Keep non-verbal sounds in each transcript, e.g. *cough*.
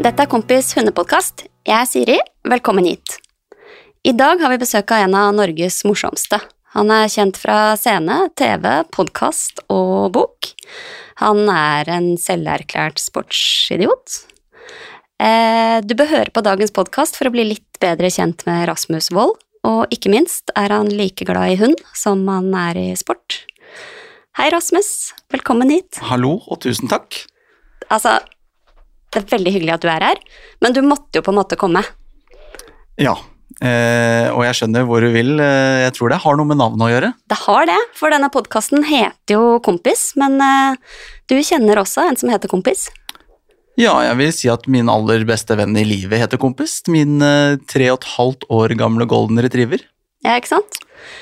Dette er Kompis hundepodkast. Jeg er Siri. Velkommen hit. I dag har vi besøk av en av Norges morsomste. Han er kjent fra scene, TV, podkast og bok. Han er en selverklært sportsidiot. Eh, du bør høre på dagens podkast for å bli litt bedre kjent med Rasmus Wold, og ikke minst er han like glad i hund som han er i sport. Hei, Rasmus. Velkommen hit. Hallo, og tusen takk. Altså, det er veldig hyggelig at du er her, men du måtte jo på en måte komme. Ja, eh, og jeg skjønner hvor du vil. Eh, Jeg tror det har noe med navnet å gjøre. Det har det, for denne podkasten heter jo Kompis, men eh, du kjenner også en som heter Kompis. Ja, jeg vil si at min aller beste venn i livet heter Kompis. Min tre og et halvt år gamle golden retriever. Ja, ikke sant?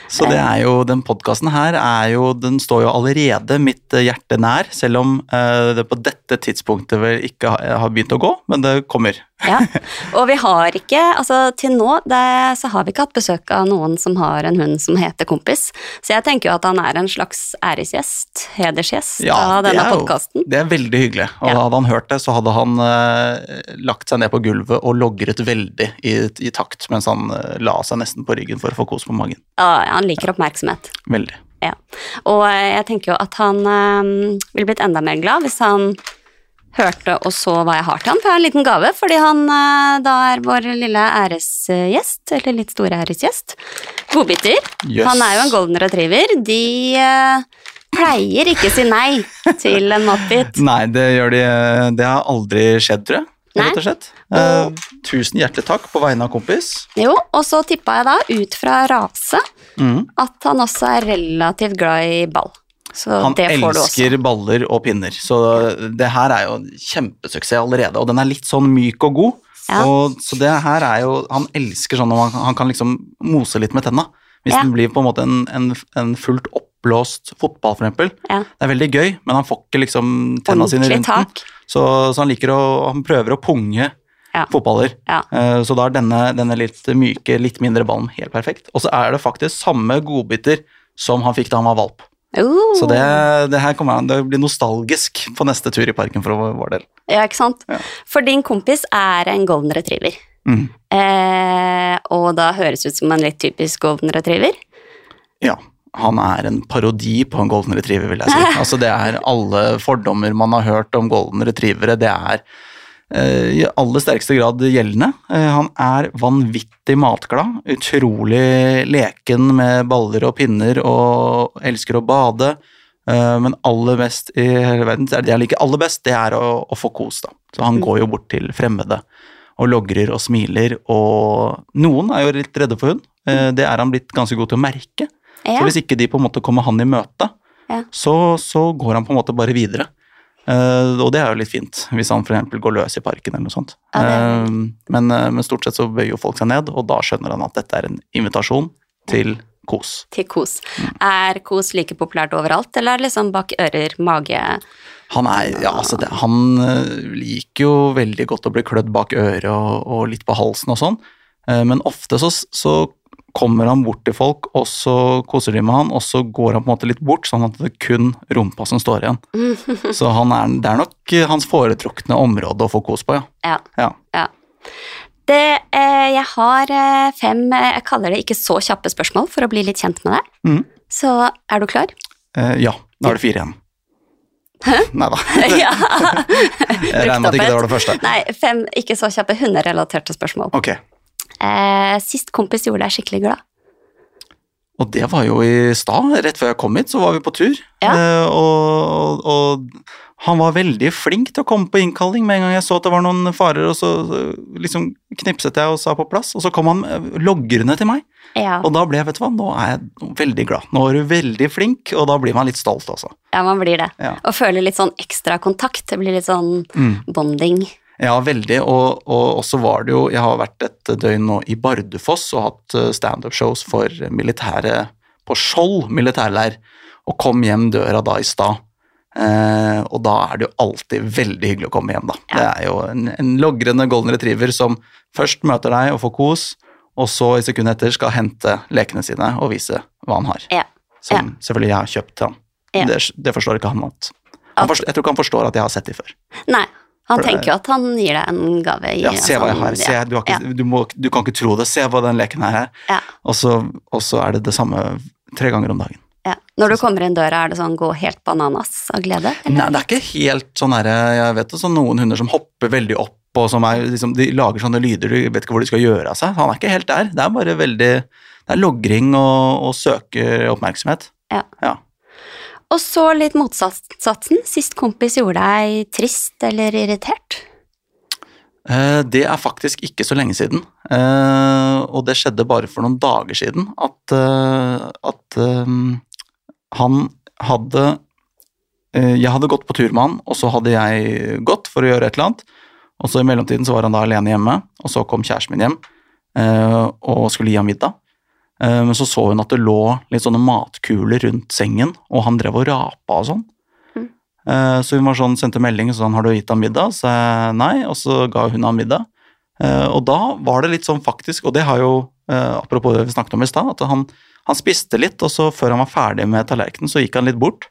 Så det er jo, den podkasten her er jo, den står jo allerede mitt hjerte nær, selv om eh, det på dette tidspunktet vel ikke har begynt å gå, men det kommer. Ja. Og vi har ikke, altså til nå det, så har vi ikke hatt besøk av noen som har en hund som heter Kompis, så jeg tenker jo at han er en slags æresgjest, hedersgjest av denne podkasten. Det er veldig hyggelig. Og Ja. hadde han hørt det, så hadde han eh, lagt seg ned på gulvet og logret veldig i, i takt mens han eh, la seg nesten på ryggen for å få kos på magen. Ja, han liker oppmerksomhet. Veldig. Ja. Og eh, jeg tenker jo at han eh, ville blitt enda mer glad hvis han hørte og så hva jeg har til han, for jeg har en liten gave, fordi han eh, da er vår lille æresgjest, eller litt store æresgjest. Godbiter. Yes. Han er jo en golden retriever. De eh, pleier ikke si nei til en matbit. *laughs* Nei, det gjør de Det har aldri skjedd, tror jeg. Rett og slett. Eh, tusen hjertelig takk på vegne av kompis. Jo, og så tippa jeg da, ut fra rase, mm. at han også er relativt glad i ball. Så Han det får du også. elsker baller og pinner, så det her er jo kjempesuksess allerede. Og den er litt sånn myk og god. Ja. Og, så det her er jo Han elsker sånn når han, kan liksom mose litt med tenna. Hvis Ja. den blir på en måte en, en, en fullt oppblåst fotball, for eksempel. Ja. Det er veldig gøy, men han får ikke liksom tenna sine rundt den. Så, så han liker å Han prøver å punge Ja. fotballer. Ja. Eh, Så da er denne, denne litt myke, litt mindre ballen helt perfekt. Og så er det faktisk samme godbiter som han fikk da han var valp. Uh. Så det, det her kommer han, det blir nostalgisk på neste tur i parken for vår, del. Ja, ikke sant? Ja. For din kompis er en golden retriever. Mm. Eh, og da høres ut som en litt typisk golden retriever. Ja. Han er en parodi på en golden retriever, vil jeg si. *laughs* Altså, det er alle fordommer man har hørt om golden retrievere, det er i aller sterkeste grad gjeldende. Eh, han er vanvittig matglad, utrolig leken med baller og pinner og elsker å bade. Eh, men aller best i hele verden, det jeg liker aller best, det er å, å få kos, da. Så han går jo bort til fremmede og logrer og smiler, og noen er jo litt redde for hund. Eh, Det er han blitt ganske god til å merke. Ja. Så hvis ikke de på en måte kommer han i møte, Ja. så, så går han på en måte bare videre. Eh, og det er jo litt fint, hvis han f.eks. går løs i parken eller noe sånt. Ja, Eh, men, eh, men stort sett så bøyer jo folk seg ned, og da skjønner han at dette er en invitasjon til kos. Til kos. Mm. Er kos like populært overalt, eller er det liksom bak ører, mage Han er, ja, altså det, han liker jo veldig godt å bli klødd bak øret og, og litt på halsen og sånn, men ofte så, så kommer han bort til folk, og så koser de med han, og så går han på en måte litt bort, sånn at det er kun rumpa som står igjen. *laughs* Så han er, det er nok eh, hans foretrukne område å få kos på, ja. Ja. ja. ja. Det, eh, jeg har eh, fem eh, Jeg kaller det ikke så kjappe spørsmål for å bli litt kjent med deg. Mm. Så er du klar? Eh, ja, da er det fire igjen. Nei da. *laughs* ja. *laughs* Jeg regner med at ikke det var det første. Nei, fem ikke så kjappe hunderelaterte spørsmål. Ok. Eh, sist kompis gjorde deg skikkelig glad. Og det var jo i stad, rett før jeg kom hit, så var vi på tur. Ja. Eh, og, og han var veldig flink til å komme på innkalling med en gang jeg så at det var noen farer, og så liksom knipset jeg og sa på plass, og så kom han eh, logrende til meg. Ja. Og da ble jeg, vet du hva, nå er jeg veldig glad. Nå er du veldig flink, og da blir man litt stolt også. ja, man blir det. Ja. Og føler litt sånn ekstra kontakt. Det blir litt sånn Mm. bonding. Ja, veldig. Og, og også var det jo Jeg har vært et døgn nå i Bardufoss og hatt eh, standup-shows for militære på Skjold militærleir, og kom hjem døra da i stad. Eh, og da er det jo alltid veldig hyggelig å komme hjem, da. Ja. Det er jo en, en logrende golden retriever som først møter deg og får kos, og så i sekundet etter skal hente lekene sine og vise hva han har. Ja. Som selvfølgelig jeg har kjøpt til ham. Ja. Det, det forstår ikke han at Jeg tror ikke han forstår at jeg har sett de før. Nei, Han tenker jo at han gir deg en gave. i- Ja, se hva jeg sånn- har. Se, du, har ikke, Ja. du, må, du kan ikke tro det. Se hva den leken her er. Ja. Og så, og så er det det samme tre ganger om dagen. Ja. Når du kommer inn døra, er det sånn gå helt bananas av glede? eller? Nei, det er ikke helt sånn herre Jeg vet det, sånn noen hunder som hopper veldig opp, og som er liksom De lager sånne lyder, du vet ikke hvor de skal gjøre av seg. Han er ikke helt der. Det er bare veldig Det er logring og, og søker oppmerksomhet. Ja. Ja. Og så litt motsatsen. Sist kompis gjorde deg trist eller irritert? Eh, Det er faktisk ikke så lenge siden, eh, og det skjedde bare for noen dager siden at, eh, at han hadde Jeg hadde gått på tur med han, og så hadde jeg gått for å gjøre et eller annet. Og så i mellomtiden så var han da alene hjemme, og så kom kjæresten min hjem og skulle gi ham middag. Eh, Men så så hun at det lå litt sånne matkuler rundt sengen, og han drev og rapa og sånn. Mm. Eh, Så hun var sånn, sendte melding og sånn, har du gitt ham middag? Så jeg nei, og så ga hun ham middag. Eh, Og da var det litt sånn faktisk, og det har jo, apropos det vi snakket om i stad, at han, han spiste litt, og så før han var ferdig med tallerkenen, så gikk han litt bort.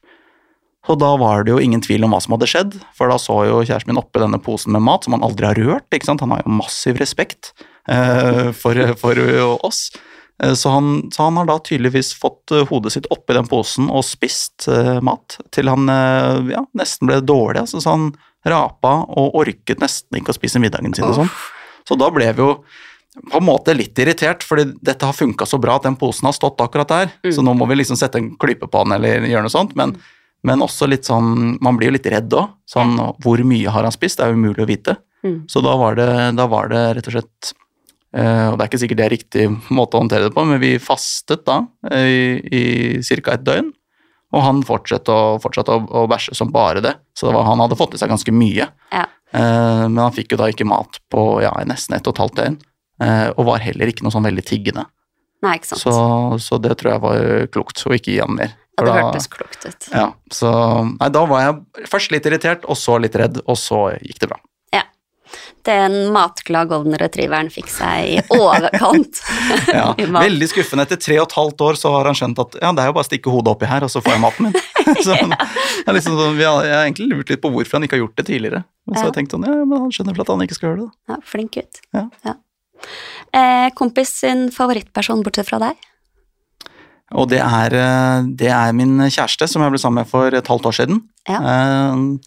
Og da var det jo ingen tvil om hva som hadde skjedd, for da så jo kjæresten min oppi denne posen med mat som han aldri har rørt, ikke sant. Han har jo massiv respekt eh, for, for oss. Eh, Så han, så han har da tydeligvis fått eh, hodet sitt oppi den posen og spist eh, mat til han ja, nesten ble dårlig. Altså, så han rapa og orket nesten ikke å spise middagen sin. og sånn. Så da ble vi jo på en måte litt irritert, fordi dette har funka så bra at den posen har stått akkurat der. Mm. Så nå må vi liksom sette en klype på den eller gjøre noe sånt. Men, men også litt sånn Man blir jo litt redd òg. Sånn, hvor mye har han spist? Det er jo umulig å vite. Mm. Så da var det, da var det rett og slett Og det er ikke sikkert det er riktig måte å håndtere det på, men vi fastet da eh, i, i ca. et døgn. Og han fortsatte å, fortsatte å, å bæsje som bare det. Så det var, han hadde fått i seg ganske mye. Ja. Eh, men han fikk jo da ikke mat på ja, nesten ett og et halvt døgn. eh, og var heller ikke noe sånn veldig tiggende. Nei, ikke sant. Så, så det tror jeg var klokt, å ikke gi han mer. ja, det hørtes klokt ut. ja, så Nei, da var jeg først litt irritert, og så litt redd, og så gikk det bra. Den matglade golden retrieveren fikk seg i overkant. *laughs* Ja, veldig skuffende. Etter tre og et halvt år så har han skjønt at ja, det er jo bare å stikke hodet oppi her, og så får jeg maten min. *laughs* *laughs* så, jeg, liksom, sånn, jeg har egentlig lurt litt på hvorfor han ikke har gjort det tidligere. Men så har jeg tenkt sånn, ja, men han skjønner vel at han ikke skal gjøre det. Ja, flink gutt. Ja. Eh, kompis sin favorittperson bortsett fra deg? Og det er, eh, det er min kjæreste, som jeg ble sammen med for et halvt år siden. Ja. Eh,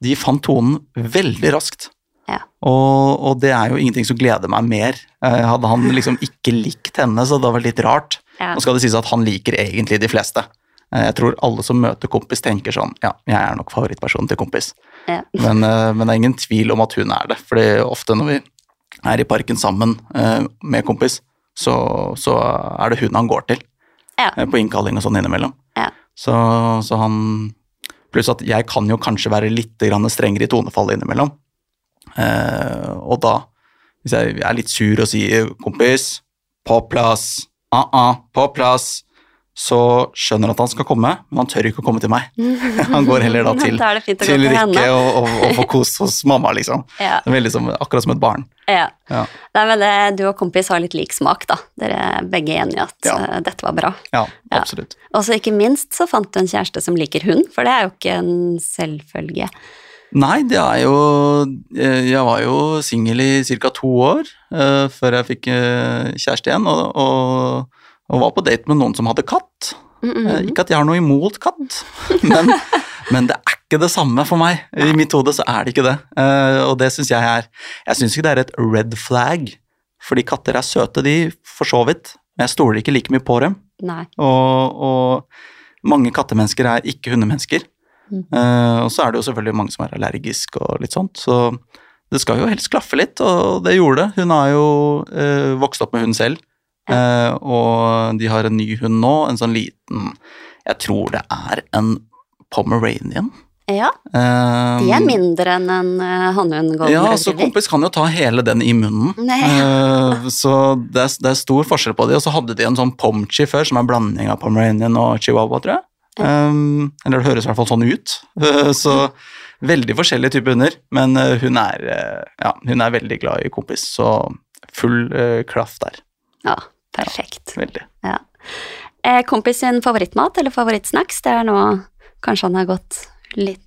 De fant tonen veldig raskt. Og, og det er jo ingenting som gleder meg mer. Eh, Hadde han liksom ikke likt henne, så det var litt rart. Ja. Nå skal det sies at han liker egentlig de fleste. Eh, Jeg tror alle som møter kompis tenker sånn, ja, jeg er nok favorittpersonen til kompis. Ja. Men, eh, men det er ingen tvil om at hun er det, fordi ofte når vi er i parken sammen med kompis, så, så er det hun han går til Ja. på innkalling og sånn innimellom. Ja. Så, så han Pluss at jeg kan jo kanskje være litt strengere i tonefallet innimellom. Eh, og da, hvis jeg er litt sur og sier 'kompis, på plass', uh -uh, på plass, så skjønner han at han skal komme, men han tør ikke å komme til meg. *laughs* Han går heller da til, Da til Rikke og, og, og får kos hos mamma, liksom. *laughs* Ja. Det er Veldig som, akkurat som et barn. Ja. Ja. Nei, men det, du og kompis har litt lik smak, da. Dere er begge enige at Ja. uh, dette var bra. Ja, Ja. absolutt. Og så ikke minst så fant du en kjæreste som liker hund, for det er jo ikke en selvfølge. Nei, det er jo eh, Jeg var jo singel i ca. to år uh, før jeg fikk uh, kjæreste igjen, og, og, og var på date med noen som hadde katt. Mm -hmm. uh, Ikke at jeg har noe imot katt, *laughs* men, men det er ikke det samme for meg. I mitt hode så er det ikke det, og det syns jeg er Jeg syns ikke det er et red flag, fordi katter er søte, de, for så vidt, men jeg stoler ikke like mye på dem. Nei. Og, og mange kattemennesker er ikke hundemennesker. Mm. Eh, og så er det jo selvfølgelig mange som er allergiske og litt sånt, så det skal jo helst klaffe litt, og det gjorde det. Hun har jo uh, vokst opp med hund selv, uh, og de har en ny hund nå, en sånn liten Jeg tror det er en pomeranian. Ja, de er mindre enn en uh, hannhund ja, så kompis kan jo ta hele den i munnen. Så det er, det er stor forskjell på de. Og så hadde de en sånn pomchi før, som er en blanding av pomeranian og chihuahua, tror jeg. Um, eller det høres i hvert fall sånn ut. Uh, *laughs* så veldig forskjellige typer hunder, men eh, hun er, eh, ja, hun er veldig glad i kompis, så full uh, klaff der. Ja, perfekt. Veldig. Eh, kompis sin favorittmat eller favorittsnacks, det er nå Kanskje han har gått litt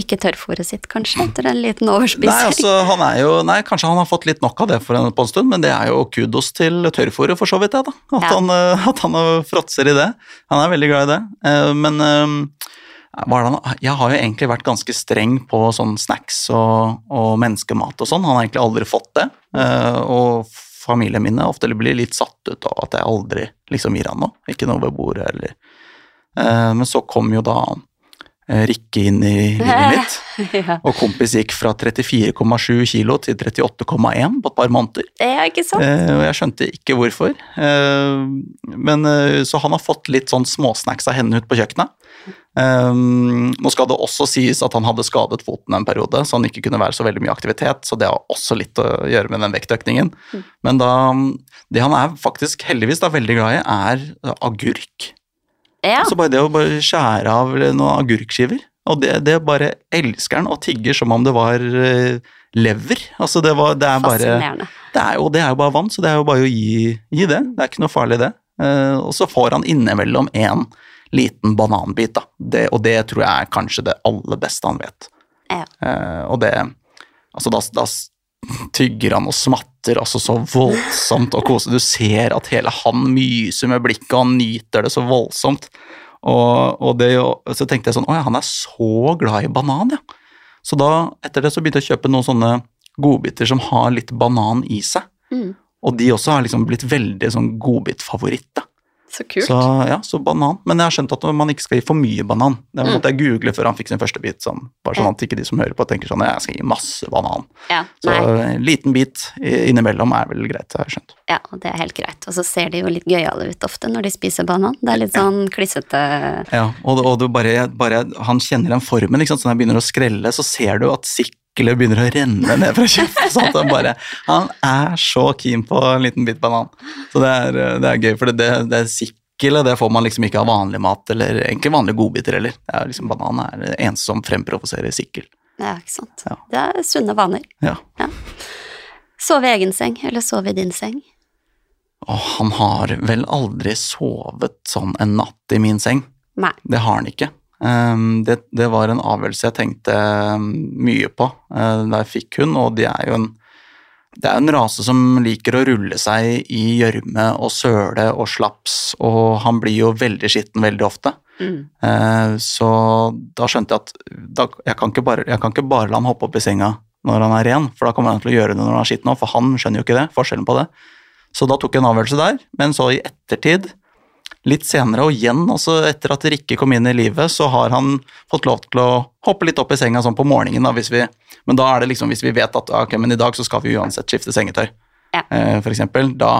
ikke tørrfòret sitt, kanskje, etter en liten overspising? Nei, altså, han er jo, nei, kanskje han har fått litt nok av det for en, på en stund, men det er jo kudos til tørrfòret, for så vidt, det, da. At, Ja. han, eh, at han eh, fråtser i det. Han er veldig glad i det. Eh, Men jeg har jo egentlig vært ganske streng på sånn snacks og, og menneskemat og sånn. Han har egentlig aldri fått det. Og familien min ofte blir litt satt ut av at jeg aldri liksom gir han noe. Ikke noe ved bordet eller Men så kom jo da Rikke inn i livet *laughs* mitt. ja. Og kompis gikk fra 34,7 kilo til 38,1 på et par måneder. Det er ikke sant? Eh, og jeg skjønte ikke hvorfor. Eh, men eh, Så han har fått litt sånn småsnacks av henne ut på kjøkkenet. Eh, nå skal det også sies at han hadde skadet foten en periode, så han ikke kunne være så veldig mye aktivitet. Så det har også litt å gjøre med den vektøkningen. Mm. Men da Det han er faktisk heldigvis da veldig glad i, er agurk. Ja. Så bare det å bare skjære av noen agurkskiver, og det, det bare elsker han og tigger som om det var eh, lever. Altså det, var, det er bare det er, jo, det er jo bare vann, så det er jo bare å gi, gi det. Det er ikke noe farlig, det. Uh, og så får han innimellom en liten bananbit, da. Det, og det tror jeg er kanskje det aller beste han vet. Ja. Uh, og det Altså, da, da tygger han og smatter altså så voldsomt og koser. Du ser at hele han myser med blikket, og han nyter det så voldsomt. Og, og det, så tenkte jeg sånn Å ja, han er så glad i banan, ja. Så da, etter det, så begynte jeg å kjøpe noen sånne godbiter som har litt banan i seg. Mm. Og de også har liksom blitt veldig sånn godbitfavoritt. da. Så kult. Så ja, så banan. Men jeg har skjønt at man ikke skal gi for mye banan. Det Mm. måtte jeg google før han fikk sin første bit. Sånn, bare sånn at ikke de som hører på tenker sånn jeg skal gi masse banan. ja, Så en liten bit innimellom er vel greit, har jeg skjønt. ja, det er helt greit. Og så ser de jo litt gøyale ut ofte når de spiser banan. Det er litt sånn klissete Ja, og, og du bare, bare, han kjenner den formen, ikke sant? så når han begynner å skrelle, så ser du at sikkelet begynner å renne ned fra kjeften. sånn han, han er så keen på en liten bit banan. Så det er, det er gøy, for det, det, det sikkelet det får man liksom ikke av vanlig mat, eller egentlig vanlige godbiter heller. Det er liksom Banan er det eneste som fremprovoserer sikkel. Ja, ikke sant. Ja. Det er sunne vaner. Ja. Sove i egen seng, eller sove i din seng. Og han har vel aldri sovet sånn en natt i min seng. Nei. Det har han ikke. Um, det, det var en avgjørelse jeg tenkte um, mye på uh, da jeg fikk hund, og de er jo en det er en rase som liker å rulle seg i gjørme og søle og slaps, og han blir jo veldig skitten veldig ofte. Mm. Eh, Så da skjønte jeg at da, jeg, kan bare, jeg kan ikke bare la han hoppe opp i senga når han er ren, for da kommer han til å gjøre det når han er skitten òg, for han skjønner jo ikke det, forskjellen på det. Så da tok jeg en avgjørelse der, men så i ettertid, litt senere og igjen, altså etter at Rikke kom inn i livet, så har han fått lov til å hoppe litt opp i senga sånn på morgenen, da, vi, men da er det liksom hvis vi vet at ok, men i dag så skal vi uansett skifte sengetøy, Ja. eh, for eksempel, da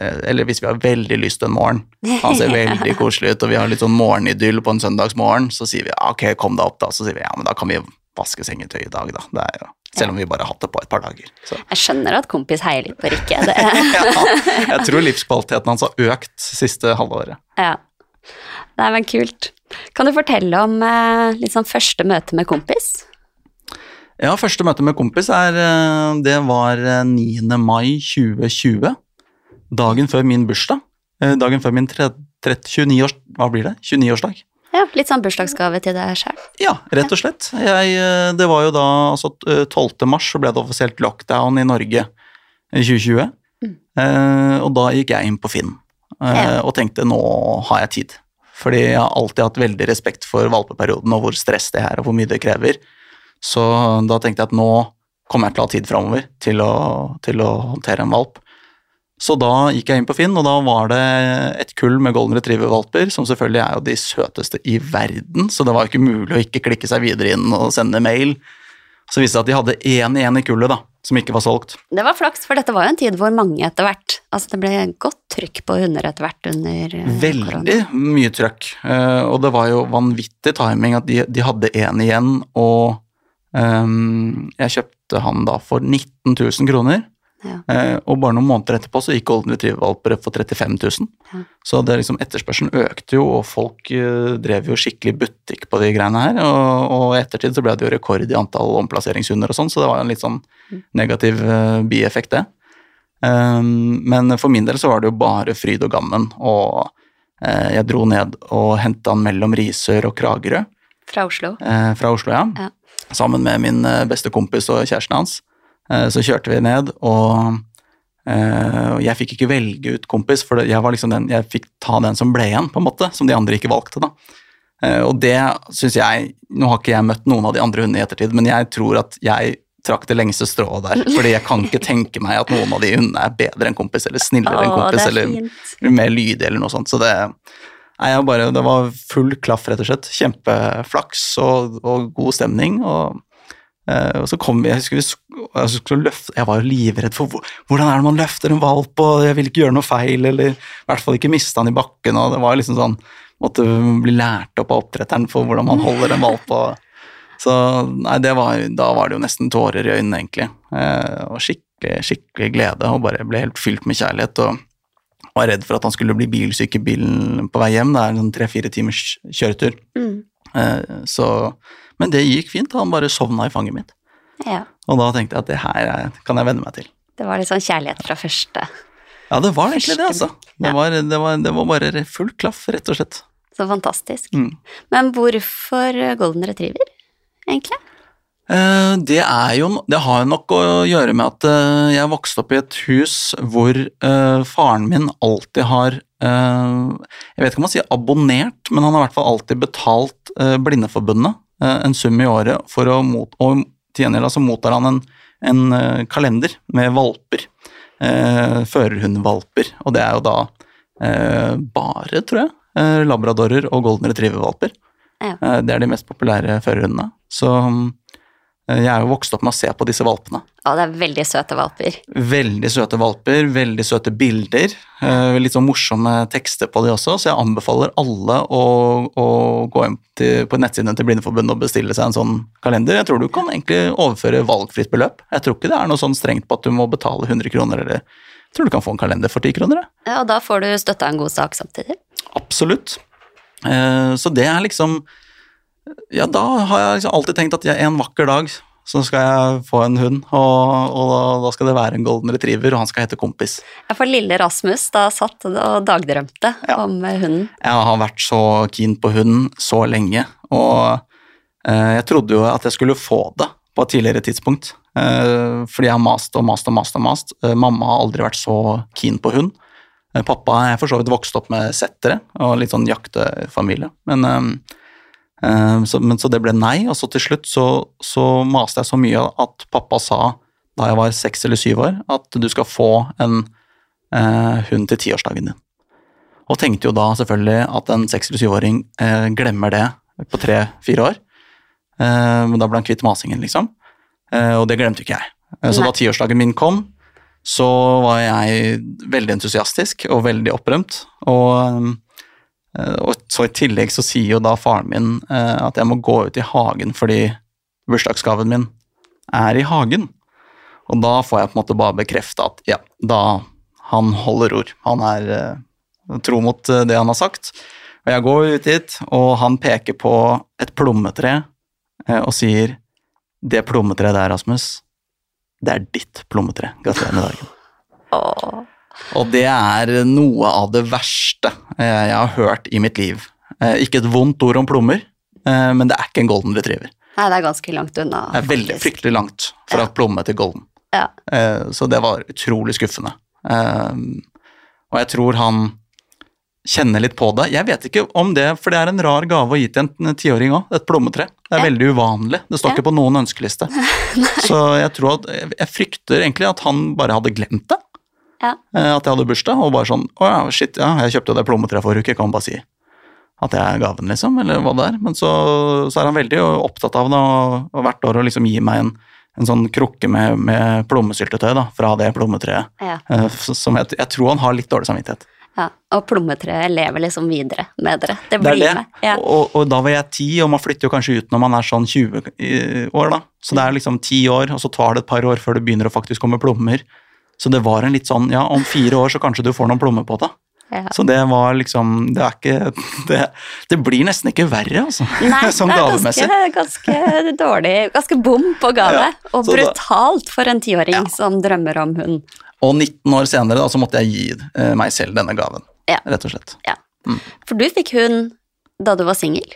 eh, eller hvis vi har veldig lyst en morgen, han ser veldig *laughs* koselig ut, og vi har litt sånn morgenidyll på en søndagsmorgen, så sier vi ok, kom deg opp da, så sier vi ja, men da kan vi vaske sengetøy i dag da, det er jo, selv om vi bare har hatt det på et par dager. Så. Jeg skjønner at kompis heier litt på Rikke. Det, *laughs* Ja, jeg tror livskvaliteten hans har økt siste halvåret. ja. Nei, men kult. Kan du fortelle om liksom, første møte med kompis? Ja, første møte med kompis er, eh, det var eh, 9. mai 2020, dagen før min bursdag, Eh, dagen før min 29 års, hva blir det, 29-årsdag. Ja, Litt sånn bursdagsgave til deg sjøl. Ja, rett og slett. Jeg, eh, det var jo da altså eh, 12. mars så ble det offisielt lockdown i Norge i 2020. Mm. Eh, og da gikk jeg inn på Finn eh, og tenkte nå har jeg tid. Fordi jeg har alltid hatt veldig respekt for valpeperioden og hvor stress det er og hvor mye det krever. Så da tenkte jeg at nå kommer jeg til å ha tid framover til, til å håndtere en valp. Så da gikk jeg inn på Finn, og da var det et kull med golden retriever-valper, som selvfølgelig er jo de søteste i verden, så det var jo ikke mulig å ikke klikke seg videre inn og sende mail. Så viste det seg at de hadde én igjen i kullet, da, som ikke var solgt. Det var flaks, for dette var jo en tid hvor mange etter hvert Altså, det ble godt trykk på hunder etter hvert under eh, Veldig korona. mye trøkk, eh, og det var jo vanvittig timing at de, de hadde én igjen, og um, jeg kjøpte han da for 19 000 kroner. Ja. Eh, og bare noen måneder etterpå så gikk Golden Retriever-valper for 35 000. Ja. Så det liksom, etterspørselen økte jo, og folk eh, drev jo skikkelig butikk på de greiene her. Og, i ettertid så ble det jo rekord i antall omplasseringshunder og sånn, så det var en litt sånn Mm. negativ eh, bieffekt, det. Um, men for min del så var det jo bare fryd og gammen, og eh, jeg dro ned og henta han mellom Risør og Kragerø. Fra Oslo. eh, fra Oslo, ja. Ja. Sammen med min eh, beste kompis og kjæresten hans. Eh, så kjørte vi ned, og eh, jeg fikk ikke velge ut kompis, for jeg var liksom den, jeg fikk ta den som ble igjen, på en måte, som de andre ikke valgte. da. Eh, og det syns jeg Nå har ikke jeg møtt noen av de andre hundene i ettertid, men jeg tror at jeg trakk det lengste strået der. fordi jeg kan ikke tenke meg at noen av de hundene er bedre enn kompis, eller snillere enn kompis, er eller mer lydig eller noe sånt. Så det, nei, jeg bare, det var full klaff, rett og slett. Kjempeflaks og, og god stemning. Og, og så kom vi Jeg husker vi jeg, skulle løfte, jeg var livredd for hvordan er det man løfter en valp, og jeg ville ikke gjøre noe feil, eller i hvert fall ikke miste han i bakken. og det var liksom sånn, Måtte bli lært opp av oppdretteren for hvordan man holder en valp. så nei, det var, da var det jo nesten tårer i øynene, egentlig. Eh, og skikkelig, skikkelig glede, og bare ble helt fylt med kjærlighet. og var redd for at han skulle bli bilsyk i bilen på vei hjem. Det er en sånn tre-fire timers kjøretur. Mm. Eh, så, men det gikk fint, han bare sovna i fanget mitt. Ja. Og da tenkte jeg at det her er- kan jeg venne meg til. Det var litt sånn kjærlighet fra første. Ja, det var egentlig det, altså. Det Ja. var, det var, det var bare full klaff, rett og slett. Så fantastisk. Mm. Men hvorfor golden retriever, egentlig? Eh, Det, er jo, det har jo nok å gjøre med at eh, jeg vokste opp i et hus hvor eh, faren min alltid har eh, Jeg vet ikke om man sier abonnert, men han har i hvert fall alltid betalt eh, Blindeforbundet eh, en sum i året, for å mot, og til gjengjeld så mottar han en, en eh, kalender med valper. eh, Førerhundvalper, og det er jo da eh, bare, tror jeg, eh, labradorer og golden retriever-valper. Ja. Eh, Det er de mest populære førerhundene. Så eh, jeg er jo vokst opp med å se på disse valpene. Ja, det er veldig søte valper. Veldig søte valper, veldig søte bilder. eh, Litt sånn morsomme tekster på de også, så jeg anbefaler alle å, å gå inn til, på nettsidene til Blindeforbundet og bestille seg en sånn kalender. Jeg tror du kan egentlig overføre valgfritt beløp. Jeg tror ikke det er noe sånn strengt på at du må betale 100 kroner, eller jeg tror du kan få en kalender for 10 kroner. jeg. Ja, og da får du støtta en god sak samtidig. Absolutt. Eh, Så det er liksom Ja, da har jeg liksom alltid tenkt at jeg, en vakker dag så skal jeg få en hund, og, og da skal det være en golden retriever, og han skal hete Kompis. Ja, for lille Rasmus da satt og dagdrømte Ja. om eh, hunden. Jeg har vært så keen på hund så lenge, og eh, jeg trodde jo at jeg skulle få det på et tidligere tidspunkt. Eh, fordi jeg har mast og mast og mast og mast. Eh, mamma har aldri vært så keen på hund. Eh, pappa er for så vidt vokst opp med settere og litt sånn jaktefamilie. Men, eh, så, men så det ble nei, og så til slutt så, så maste jeg så mye at pappa sa da jeg var seks eller syv år, at du skal få en eh, hund til tiårsdagen din. Og tenkte jo da selvfølgelig at en seks- eller syvåring eh, glemmer det på tre-fire år. Eh, men da ble han kvitt masingen, liksom. Eh, og det glemte ikke jeg. Eh, så Nei. da tiårsdagen min kom, så var jeg veldig entusiastisk og veldig opprømt. Og, eh, og så i tillegg så sier jo da faren min eh, at jeg må gå ut i hagen fordi bursdagsgaven min er i hagen. Og da får jeg på en måte bare bekrefta at ja, da han holder ord. Han er eh, tro mot eh, det han har sagt. Og jeg går ut dit, og han peker på et plommetre eh, og sier Det plommetreet der, Rasmus, det er ditt plommetre. Gratulerer med dagen. Åh. Og det er noe av det verste eh, jeg har hørt i mitt liv. Eh, Ikke et vondt ord om plommer, eh, men det er ikke en golden retriever. Nei, det er ganske langt unna. Det er veldig faktisk. fryktelig langt fra Ja. plomme til golden. Ja. Så det var utrolig skuffende. Og jeg tror han kjenner litt på det. Jeg vet ikke om det, for det er en rar gave å gi til en tiåring òg, et plommetre. Det er Ja. veldig uvanlig. Det står ikke på noen ønskeliste. *laughs* Så jeg tror at Jeg frykter egentlig at han bare hadde glemt det. Ja. Eh, At jeg hadde bursdag, og bare sånn Å ja, shit, ja, jeg kjøpte det plommetreet forrige uke, kan man bare si at det er gaven, liksom, eller hva det er. Men så, så er han veldig opptatt av det, og, og hvert år å liksom gi meg en, en sånn krukke med, med plommesyltetøy da, fra det plommetreet. Ja, eh, Som jeg, jeg tror han har litt dårlig samvittighet. ja. Og plommetreet lever liksom videre med dere. Det Det blir er det. med. Ja. Og, og da var jeg ti, og man flytter jo kanskje ut når man er sånn 20 år, da. Så det er liksom ti år, og så tar det et par år før det begynner å faktisk komme plommer. Så det var en litt sånn, ja, om fire år så kanskje du får noen plommer på det. Ja. Så det var liksom, det er ikke, det, det blir nesten ikke verre, altså. Nei, *laughs* sånn det gavemessig. ganske, ganske dårlig, ganske bom på gave. Ja, og brutalt da- for en tiåring Ja. som drømmer om hund. Og 19 år senere da, så måtte jeg gi eh, meg selv denne gaven, Ja. rett og slett. For du fikk hund da du var singel.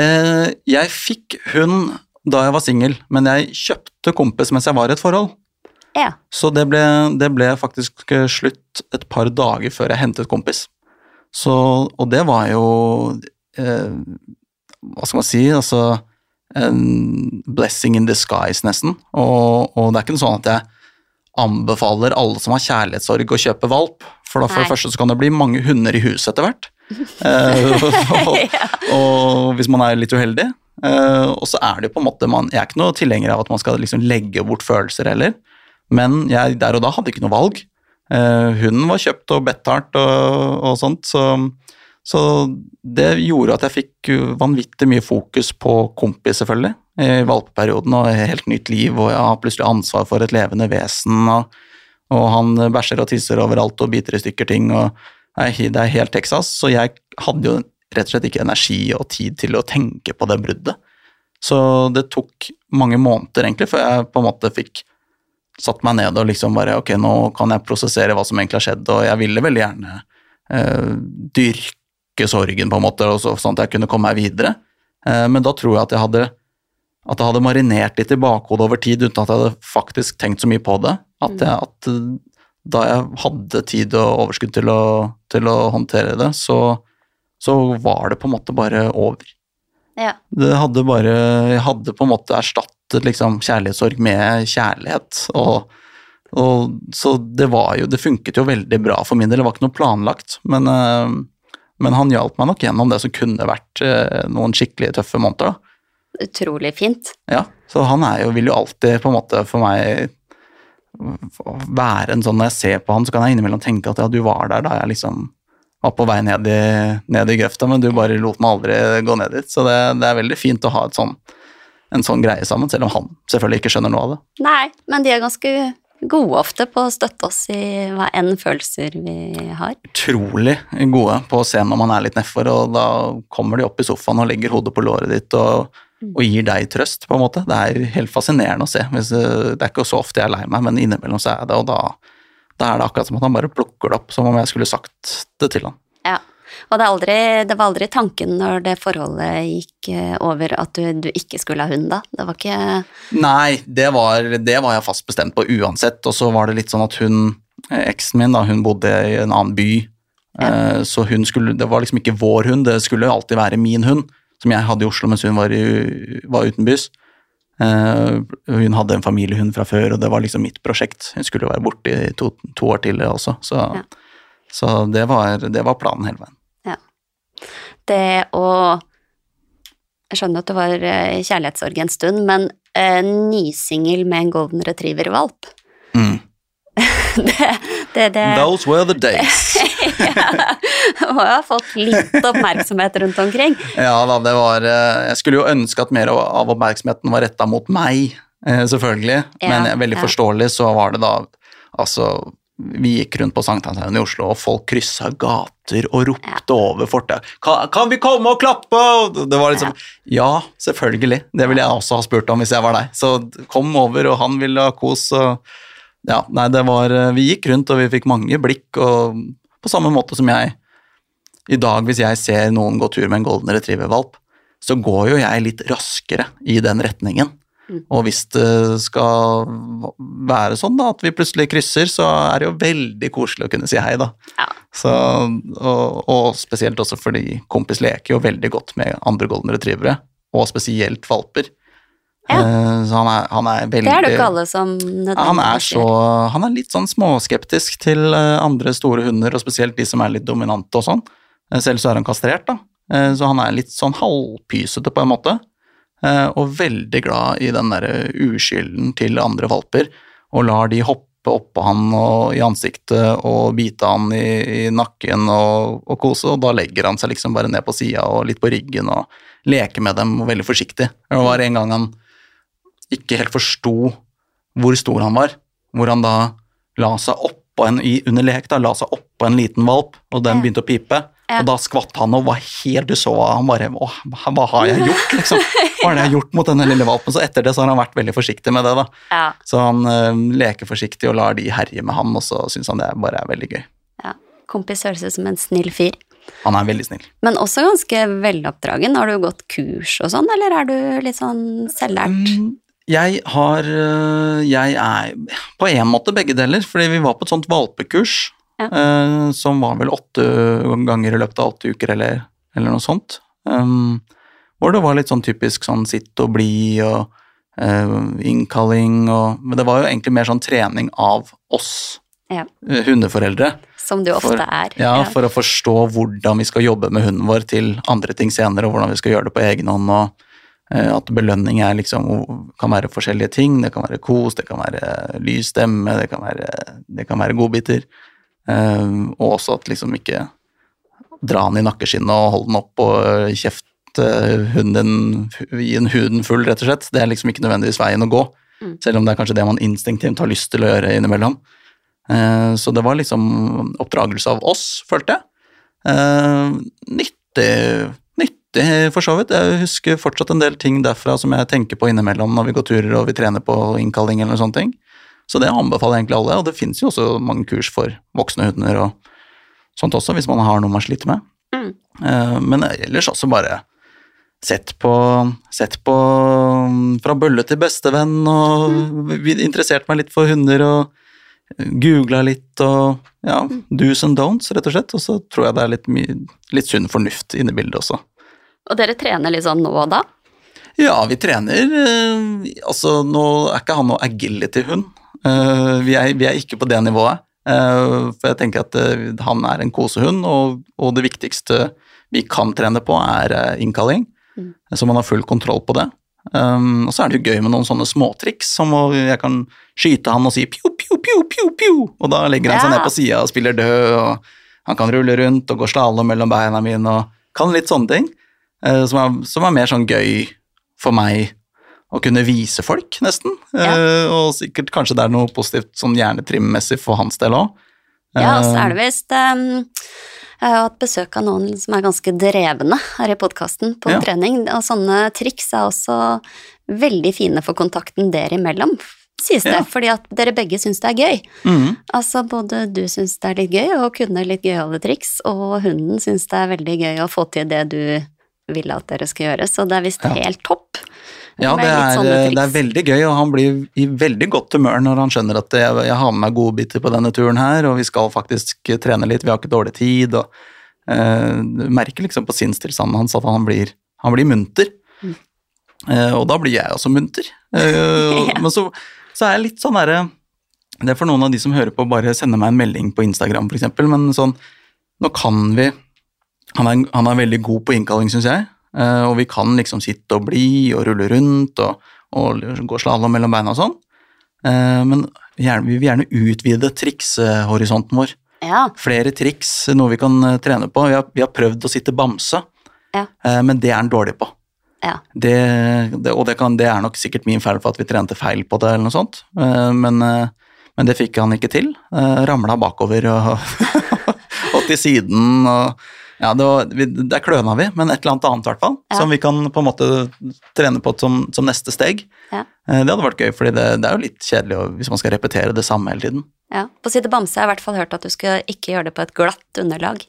Eh, jeg fikk hund da jeg var singel, men jeg kjøpte kompis mens jeg var i et forhold. Ja. Så det ble, det ble faktisk eh, slutt et par dager før jeg hentet kompis. Så, og det var jo eh, Hva skal man si? Altså en blessing in disguise, nesten. Og, og det er ikke sånn at jeg anbefaler alle som har kjærlighetssorg å kjøpe valp, for da for Nei. det første så kan det bli mange hunder i huset etter hvert. Eh, *laughs* og, og hvis man er litt uheldig. Eh, og så er det jo på en måte man, Jeg er ikke noe tilhenger av at man skal liksom legge bort følelser heller, men jeg der og da hadde ikke noe valg. Eh, hunden var kjøpt og betalt og, og sånt, så, så det gjorde at jeg fikk vanvittig mye fokus på kompis, selvfølgelig, i valpeperioden, og helt nytt liv, og jeg har plutselig ansvar for et levende vesen, og, og han bæsjer og tisser overalt og biter i stykker ting, og jeg, det er helt Texas, så jeg hadde jo rett og slett ikke energi og tid til å tenke på det bruddet. Så det tok mange måneder egentlig før jeg på en måte fikk satt meg ned og liksom bare ok, nå kan jeg prosessere hva som egentlig har skjedd, og jeg ville veldig gjerne eh, dyrke sorgen på en måte, og så, sånn at jeg kunne komme meg videre. Eh, men da tror jeg at jeg hadde at det hadde marinert litt i bakhodet over tid uten at jeg hadde faktisk tenkt så mye på det. At, jeg, at eh, da jeg hadde tid og overskudd til å, til å håndtere det, så, så var det på en måte bare over. Ja. Det hadde bare Jeg hadde på en måte erstattet liksom kjærlighetssorg med kjærlighet. Og, og så det var jo Det funket jo veldig bra for min del. Det var ikke noe planlagt, men, eh, men han hjalp meg nok gjennom det som kunne vært eh, noen skikkelig tøffe måneder. da. Utrolig fint. Ja, så han er jo, vil jo alltid på en måte for meg være en sånn Når jeg ser på han, så kan jeg innimellom tenke at ja, du var der da jeg liksom var på vei ned i, ned i grøfta, men du bare lot meg aldri gå ned dit. Så det, det er veldig fint å ha et sånn, en sånn greie sammen, selv om han selvfølgelig ikke skjønner noe av det. Nei, men de er ganske gode ofte på å støtte oss i hva enn følelser vi har. Utrolig gode på å se når man er litt nedfor, og da kommer de opp i sofaen og legger hodet på låret ditt og, og gir deg trøst, på en måte. Det er helt fascinerende å se. Hvis, det er ikke så ofte jeg er lei meg, men innimellom så er det, og da, da er det akkurat som at han bare plukker det opp, som om jeg skulle sagt det til han. Ja. Og det, aldri, det var aldri tanken når det forholdet gikk eh, over at du, du ikke skulle ha hund da. Det var ikke Nei, det var, det var jeg fast bestemt på uansett, og så var det litt sånn at hun, eh, eksen min, da, hun bodde i en annen by, Ja. så hun skulle, det var liksom ikke vår hund, det skulle alltid være min hund, som jeg hadde i Oslo mens hun var, i, var utenbys. Eh, hun hadde en familiehund fra før, og det var liksom mitt prosjekt. Hun skulle være borte i to, to år til også, så, Ja. så det, var, det var planen hele veien. Det å Jeg skjønner at det var eh, kjærlighetssorg en stund, men eh, nysingel med en golden retriever-valp Mm. *laughs* det, det, det Those were the days. *laughs* Og jeg har fått litt oppmerksomhet rundt omkring. Ja da, det var eh, Jeg skulle jo ønske at mer av- oppmerksomheten var retta mot meg, eh, selvfølgelig. Ja, Men veldig ja. forståelig så var det da Altså, vi gikk rundt på Sankthanshaugen i Oslo, og folk kryssa gater og ropte over fortauet. Kan, 'Kan vi komme og klappe?' Det var liksom Ja, selvfølgelig. Det ville jeg også ha spurt om hvis jeg var deg. Så kom over, og han ville ha kos. og ja, nei, det var Vi gikk rundt, og vi fikk mange blikk, og på samme måte som jeg i dag, hvis jeg ser noen gå tur med en golden retriever-valp, så går jo jeg litt raskere i den retningen. Og hvis det skal være sånn da, at vi plutselig krysser, så er det jo veldig koselig å kunne si hei, da. Ja. Så, og, og spesielt også fordi kompis leker jo veldig godt med andre golden retrievere, og spesielt valper. Ja. Eh, Så han er, han er veldig Det er det ikke alle som nødvendigvis han er så Han er litt sånn småskeptisk til eh, andre store hunder, og spesielt de som er litt dominante og sånn. Eh, Selv så er han kastrert, da. Så han er litt sånn halvpysete på en måte. Eh, Og veldig glad i den derre uskylden til andre valper, og lar de hoppe oppå han og i ansiktet og bite han i, i nakken og, og kose, og da legger han seg liksom bare ned på sida og litt på ryggen og leker med dem og veldig forsiktig. Det var en gang han ikke helt forsto hvor stor han var, hvor han da la seg oppå en i, under lek da, la seg oppå en liten valp, og den begynte å pipe. Og da skvatt han og var helt Du så han bare hva har jeg gjort, liksom? *laughs* Hva er det jeg har gjort mot denne lille valpen? Så etter det så har han vært veldig forsiktig med det, da. Ja, Så han eh, leker forsiktig og lar de herje med han, og så syns han det bare er veldig gøy. ja. Kompis høres ut som en snill fyr. Han er veldig snill. Men også ganske veloppdragen. Har du gått kurs og sånn, eller er du litt sånn selvlært? Mm, Jeg har øh, Jeg er på en måte begge deler, fordi vi var på et sånt valpekurs Ja. øh, som var vel åtte ganger i løpet av åtte uker, eller, eller noe sånt. Um, hvor det var litt sånn typisk sånn sitt og bli og øh, innkalling og Men det var jo egentlig mer sånn trening av oss Ja. øh, hundeforeldre. Som du ofte For- er. Ja, for å forstå hvordan vi skal jobbe med hunden vår til andre ting senere, og hvordan vi skal gjøre det på egen hånd, og eh, at belønning er liksom, kan være forskjellige ting. Det kan være kos, det kan være lys stemme, det kan være, det kan være godbiter. Um, og også at liksom ikke dra den i nakkeskinnet og holde den opp og kjefte hunden gi en huden full, rett og slett. Det er liksom ikke nødvendigvis veien å gå, Mm. selv om det er kanskje det man instinktivt har lyst til å gjøre innimellom. Eh, Så det var liksom oppdragelse av oss, følte jeg. Eh, Nyttig, nyttig for så vidt. Jeg husker fortsatt en del ting derfra som jeg tenker på innimellom når vi går turer og vi trener på innkalling eller sånne ting. Så det anbefaler jeg egentlig alle, og det finnes jo også mange kurs for voksne hunder og sånt også, hvis man har noe man sliter med. Mm. Eh, Men ellers også bare sett på, sett på mm, fra bølle til bestevenn, og interessert meg litt for hunder og googla litt og ja, do's and don'ts, rett og slett. Og så tror jeg det er litt, litt sunn fornuft inne i bildet også. Og dere trener litt sånn nå og da? Ja, vi trener eh, Altså, nå er ikke han noe agility-hund. Eh, vi, vi er ikke på det nivået. Eh, for jeg tenker at han er en kosehund, og, og det viktigste vi kan trene på, er innkalling. Mm. Så man har full kontroll på det. Um, og så er det jo gøy med noen sånne småtriks, som å, jeg kan skyte han og si pju, pju, pju, pju, pju, og da legger han seg Ja. ned på sida og spiller død, og han kan rulle rundt og gå slalåm mellom beina mine og kan litt sånne ting. Uh, som, er, som er mer sånn gøy for meg å kunne vise folk, nesten. Eh, og sikkert kanskje det er noe positivt sånn hjernetrimmessig for hans del òg. Ja, og så er det visst um, Jeg har hatt besøk av noen som er ganske drevne her i podkasten på Ja. trening, og sånne triks er også veldig fine for kontakten dere imellom, sies det, Ja. fordi at dere begge syns det er gøy. Mm. Altså både du syns det er litt gøy å kunne litt gøyale triks, og hunden syns det er veldig gøy å få til det du vil at dere skal gjøre, så det er visst Ja. helt topp. Ja, det er, det er veldig gøy, og han blir i veldig godt humør når han skjønner at jeg, jeg har med meg godbiter på denne turen her, og vi skal faktisk trene litt, vi har ikke dårlig tid, og eh, du merker liksom på sinnstilstanden hans at han blir, han blir munter. Mm. Eh, og da blir jeg også munter. Eh, *laughs* Ja. Men så, så er jeg litt sånn derre Det er for noen av de som hører på, bare sende meg en melding på Instagram, eksempel, men sånn Nå kan vi Han er, han er veldig god på innkalling, syns jeg. Eh, og vi kan liksom sitte og bli og rulle rundt og, og gå slalåm mellom beina og sånn. Eh, men vi vil gjerne utvide trikshorisonten vår. Ja, Flere triks, noe vi kan eh, trene på. Vi har, vi har prøvd å sitte bamse, Ja. men det er han dårlig på. ja. Det, det, og det, kan, det er nok sikkert min feil for at vi trente feil på det, eller noe sånt. Men, men det fikk han ikke til. Ramla bakover og, *laughs* og til siden. og ja, det var, vi, Der kløna vi, men et eller annet annet, i hvert fall. Ja. Som vi kan på en måte trene på som, som neste steg. Ja. Eh, det hadde vært gøy, for det, det er jo litt kjedelig hvis man skal repetere det samme hele tiden. Ja, På Sitte bamse har jeg i hvert fall hørt at du skal ikke gjøre det på et glatt underlag.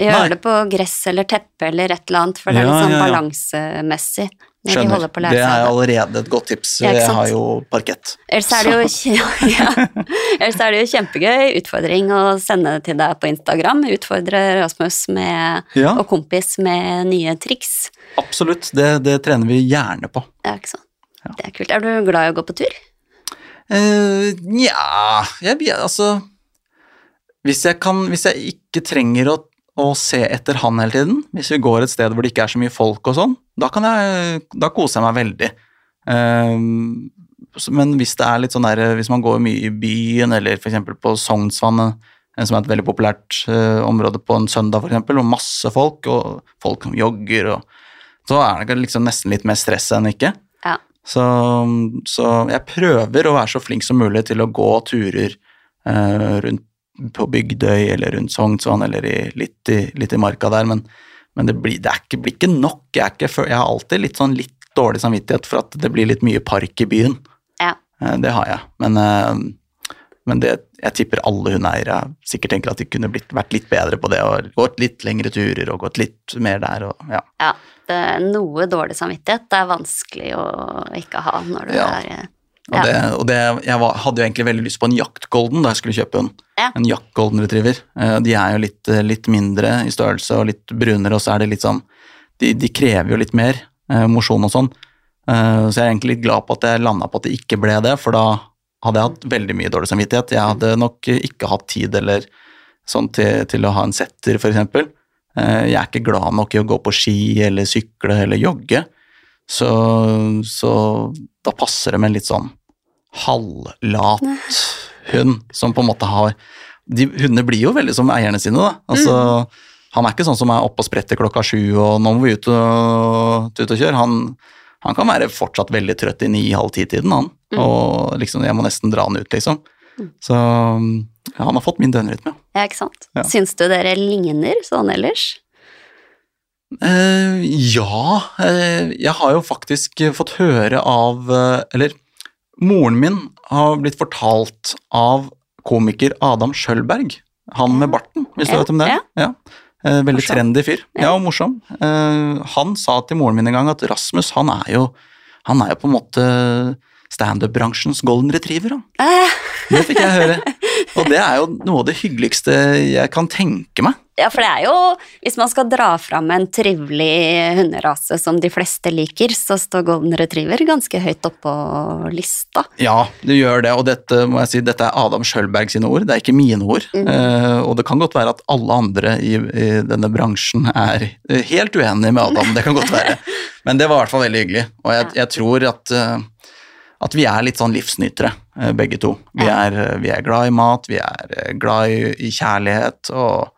Gjøre det på gress eller teppe eller et eller annet, for det er litt sånn balansemessig de Skjønner. å Det er allerede et godt tips. Ja, Jeg har jo parkett. Ellers er det jo *laughs* ja. Ellers er det jo kjempegøy utfordring å sende til deg på Instagram. Utfordre Rasmus med, Ja, og kompis med nye triks. absolutt. Det, det trener vi gjerne på. Ja, ikke sant. Det er kult. Er du glad i å gå på tur? Uh, jeg, blir- Altså hvis jeg, kan, hvis jeg ikke trenger å, å se etter han hele tiden, hvis vi går et sted hvor det ikke er så mye folk og sånn, da, kan jeg, da koser jeg meg veldig. Um, men hvis det er litt sånn der, hvis man går mye i byen, eller f.eks. på Sognsvannet, eh, som er et veldig populært uh, område på en søndag, eksempel, og masse folk, og folk som jogger, og så er det liksom nesten litt mer stress enn ikke. Ja. Så, så jeg prøver å være så flink som mulig til å gå turer uh, rundt på Bygdøy eller rundt Sognsvann eller i, litt, i, litt i marka der, men, men det, blir, det ikke, blir ikke nok. Jeg, ikke, jeg har alltid litt sånn litt dårlig samvittighet for at det blir litt mye park i byen. Ja. Eh, det har jeg. Men, eh, Men det, jeg tipper alle hundeeiere sikkert tenker at de kunne blitt, vært litt bedre på det, og gått litt lengre turer og gått litt mer der og ja. Ja, det noe dårlig samvittighet. Det er vanskelig å ikke ha når du Ja. er eh, Og, Ja. det, og det, jeg var, hadde jo egentlig veldig lyst på en jaktgolden da jeg skulle kjøpe hund. Ja. En jaktgolden retriever. Eh, De er jo litt, eh, litt mindre i størrelse og litt brunere, og så er det litt sånn De, de krever jo litt mer eh, mosjon og sånn. Eh, så jeg er egentlig litt glad på at jeg landa på at det ikke ble det, for da hadde jeg hatt veldig mye dårlig samvittighet. Jeg hadde nok ikke hatt tid eller sånn til, til å ha en setter. Eh, Jeg er ikke glad nok i å gå på ski eller sykle eller jogge. Så, så da passer det med en litt sånn halvlat hund som på en måte har de, Hundene blir jo veldig som eierne sine, da. Altså, Han er ikke sånn som er oppe og spretter klokka sju og nå må vi ut og, ut og kjøre. Han, han kan være fortsatt veldig trøtt i ni-halv ti-tiden, han. Og liksom, jeg må nesten dra han ut, liksom. Så ja, han har fått min døgnrytme. Ja, ikke sant? Ja. Syns du dere ligner sånn ellers? Eh, ja, eh, jeg har jo faktisk fått høre av eh, Eller moren min har blitt fortalt av komiker Adam Schjølberg. Han med barten, hvis du Ja, vet om det er. Ja. Eh, veldig Morsom. trendy fyr. Ja. Ja, og morsom. Eh, han sa til moren min en gang at Rasmus, han er jo, han er jo på en måte standup-bransjens golden retriever, han. Eh, Det fikk jeg høre. Og det er jo noe av det hyggeligste jeg kan tenke meg. Ja, for det er jo Hvis man skal dra fram en trivelig hunderase som de fleste liker, så står golden retriever ganske høyt oppå lista. Ja, det gjør det, og dette må jeg si, dette er Adam Schjølberg sine ord, det er ikke mine ord. Eh, og det kan godt være at alle andre i, i denne bransjen er eh, helt uenige med Adam, det kan godt være. *laughs* Men det var i hvert fall veldig hyggelig, og jeg, jeg tror at, eh, at vi er litt sånn livsnytere, eh, begge to. Vi er, vi er glad i mat, vi er glad i, i kjærlighet, og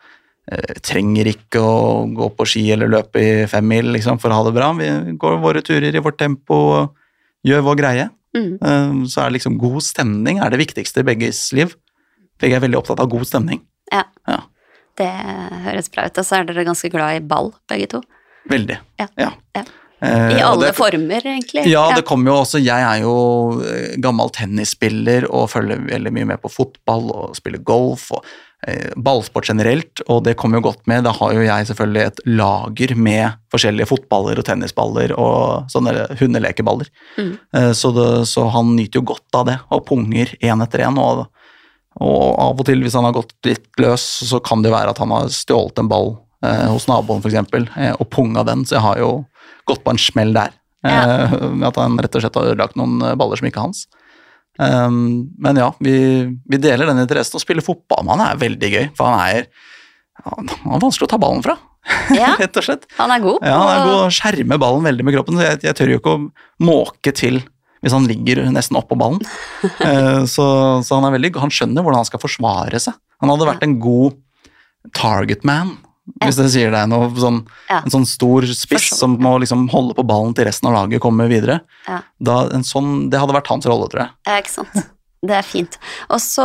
trenger ikke å gå på ski eller løpe i femmil liksom, for å ha det bra. Vi går våre turer i vårt tempo og gjør vår greie. Mm. Eh, Så er det liksom god stemning er det viktigste i begges liv. Begge er veldig opptatt av god stemning. Ja, Ja, det høres bra ut. Og så er dere ganske glad i ball, begge to. veldig. Ja. Ja. Ja. Eh, I alle det- former, egentlig. Ja, det kommer jo også Jeg er jo eh, gammel tennisspiller og følger veldig mye med på fotball og spiller golf og eh, ballsport generelt, og det kommer jo godt med. Da har jo jeg selvfølgelig et lager med forskjellige fotballer og tennisballer og sånne hundelekeballer. Mm. Eh, så, det, så han nyter jo godt av det, og punger én etter én. Og, og av og til, hvis han har gått litt løs, så kan det jo være at han har stjålet en ball eh, hos naboen f.eks. Eh, og punga den, så jeg har jo gått på en smell der. Eh, *laughs* med at han rett og slett har ødelagt noen eh, baller som ikke er hans. Um, men ja, vi, vi deler den interessen. Å spille fotball med han er veldig gøy, for han er, han er vanskelig å ta ballen fra, *laughs* Ja, rett og slett. han er god Ja, han er god å skjerme ballen veldig med kroppen, så jeg, jeg tør jo ikke å måke til hvis han ligger nesten oppå ballen. uh, *laughs* så, så han er veldig Han skjønner hvordan han skal forsvare seg. Han hadde vært en god target man, hvis det sier deg noe. Sånn, Ja. En sånn stor spiss Forstår. som må liksom holde på ballen til resten av laget kommer videre. Ja. Da, en sånn, det hadde vært hans rolle, tror jeg. Ja, ikke sant. Det er fint. Og så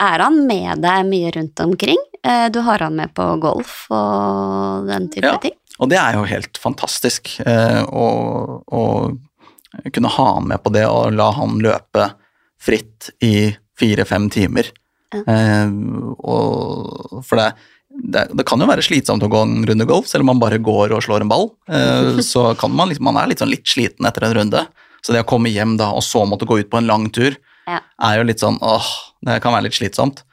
er han med deg mye rundt omkring. Eh, Du har han med på golf og den type Ja. ting. Og det er jo helt fantastisk eh, å, å kunne ha han med på det og la han løpe fritt i fire-fem timer. Ja. Eh, og, for det, det, det kan jo være slitsomt å gå en runde golf, selv om man bare går og slår en ball. Eh, *laughs* så kan man liksom, man er litt, sånn litt sliten etter en runde. Så det å komme hjem da, og så måtte gå ut på en lang tur, Ja. er jo litt sånn åh, det kan være litt slitsomt.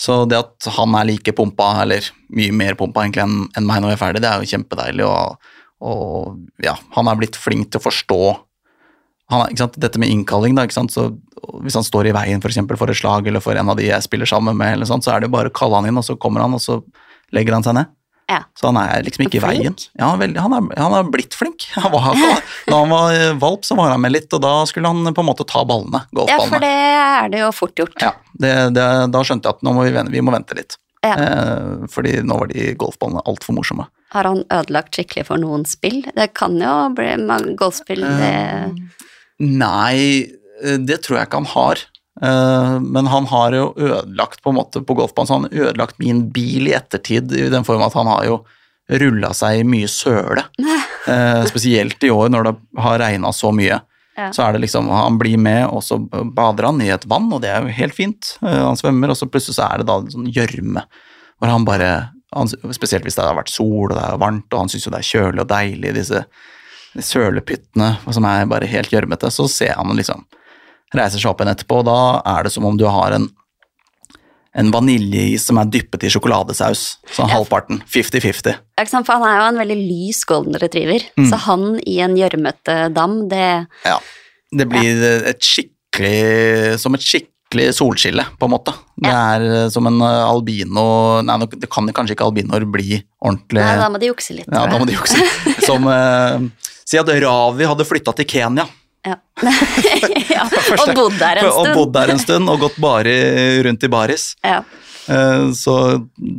Så det at han er like pumpa, eller mye mer pumpa egentlig enn en meg når jeg er ferdig, det er jo kjempedeilig. Og, og ja, han er blitt flink til å forstå han, er-? Dette med innkalling, da, ikke? Så hvis han står i veien for, eksempel, for et slag eller for en av de jeg spiller sammen med, eller sånt, så er det jo bare å kalle han inn, og så kommer han, og så legger han seg ned. Ja. Så han er liksom ikke i veien. Ja, han er blitt flink. *laughs* Han var, da han var eh, valp, så var han med litt, og da skulle han på en måte ta ballene, Ja, for det er det jo fort gjort. Ja, det, det, da skjønte jeg at nå må vi, vi må vente litt. Ja. Eh, fordi nå var de golfballene altfor morsomme. Har han ødelagt skikkelig for noen spill? Det kan jo bli mange golfspill, det Eh, Nei, eh, det tror jeg ikke han har. Eh, Men han har jo ødelagt på en måte på golfbanen, så han har ødelagt min bil i ettertid, i den form at han har jo rulla seg i mye søle. *laughs* Eh, Spesielt i år når det har regna så mye. Ja. Så er det liksom, han blir med, og så bader han i et vann, og det er jo helt fint. Eh, Han svømmer, og så plutselig så er det da en sånn gjørme, hvor han bare han, Spesielt hvis det har vært sol og det er varmt, og han syns jo det er kjølig og deilig, disse sølepyttene som er bare helt gjørmete, så ser han liksom Reiser seg opp igjen etterpå, og da er det som om du har en en vaniljeis som er dyppet i sjokoladesaus. Sånn Ja. halvparten. 50-50. Ja, ikke sant? For han er jo en veldig lys golden retriever, Mm. så han i en gjørmete dam, det Ja. Det blir et skikkelig Som et skikkelig solskille, på en måte. Det er eh, som en eh, albino Nei, det kan kanskje ikke albinoer bli ordentlig Nei, da må de jukse litt. Ja, da må de jukse. Som eh, Si at Ravi hadde flytta til Kenya Ja. *laughs* ja. Og bodd der en og stund. bodd der en stund og gått bare rundt i baris. Ja. Eh, Så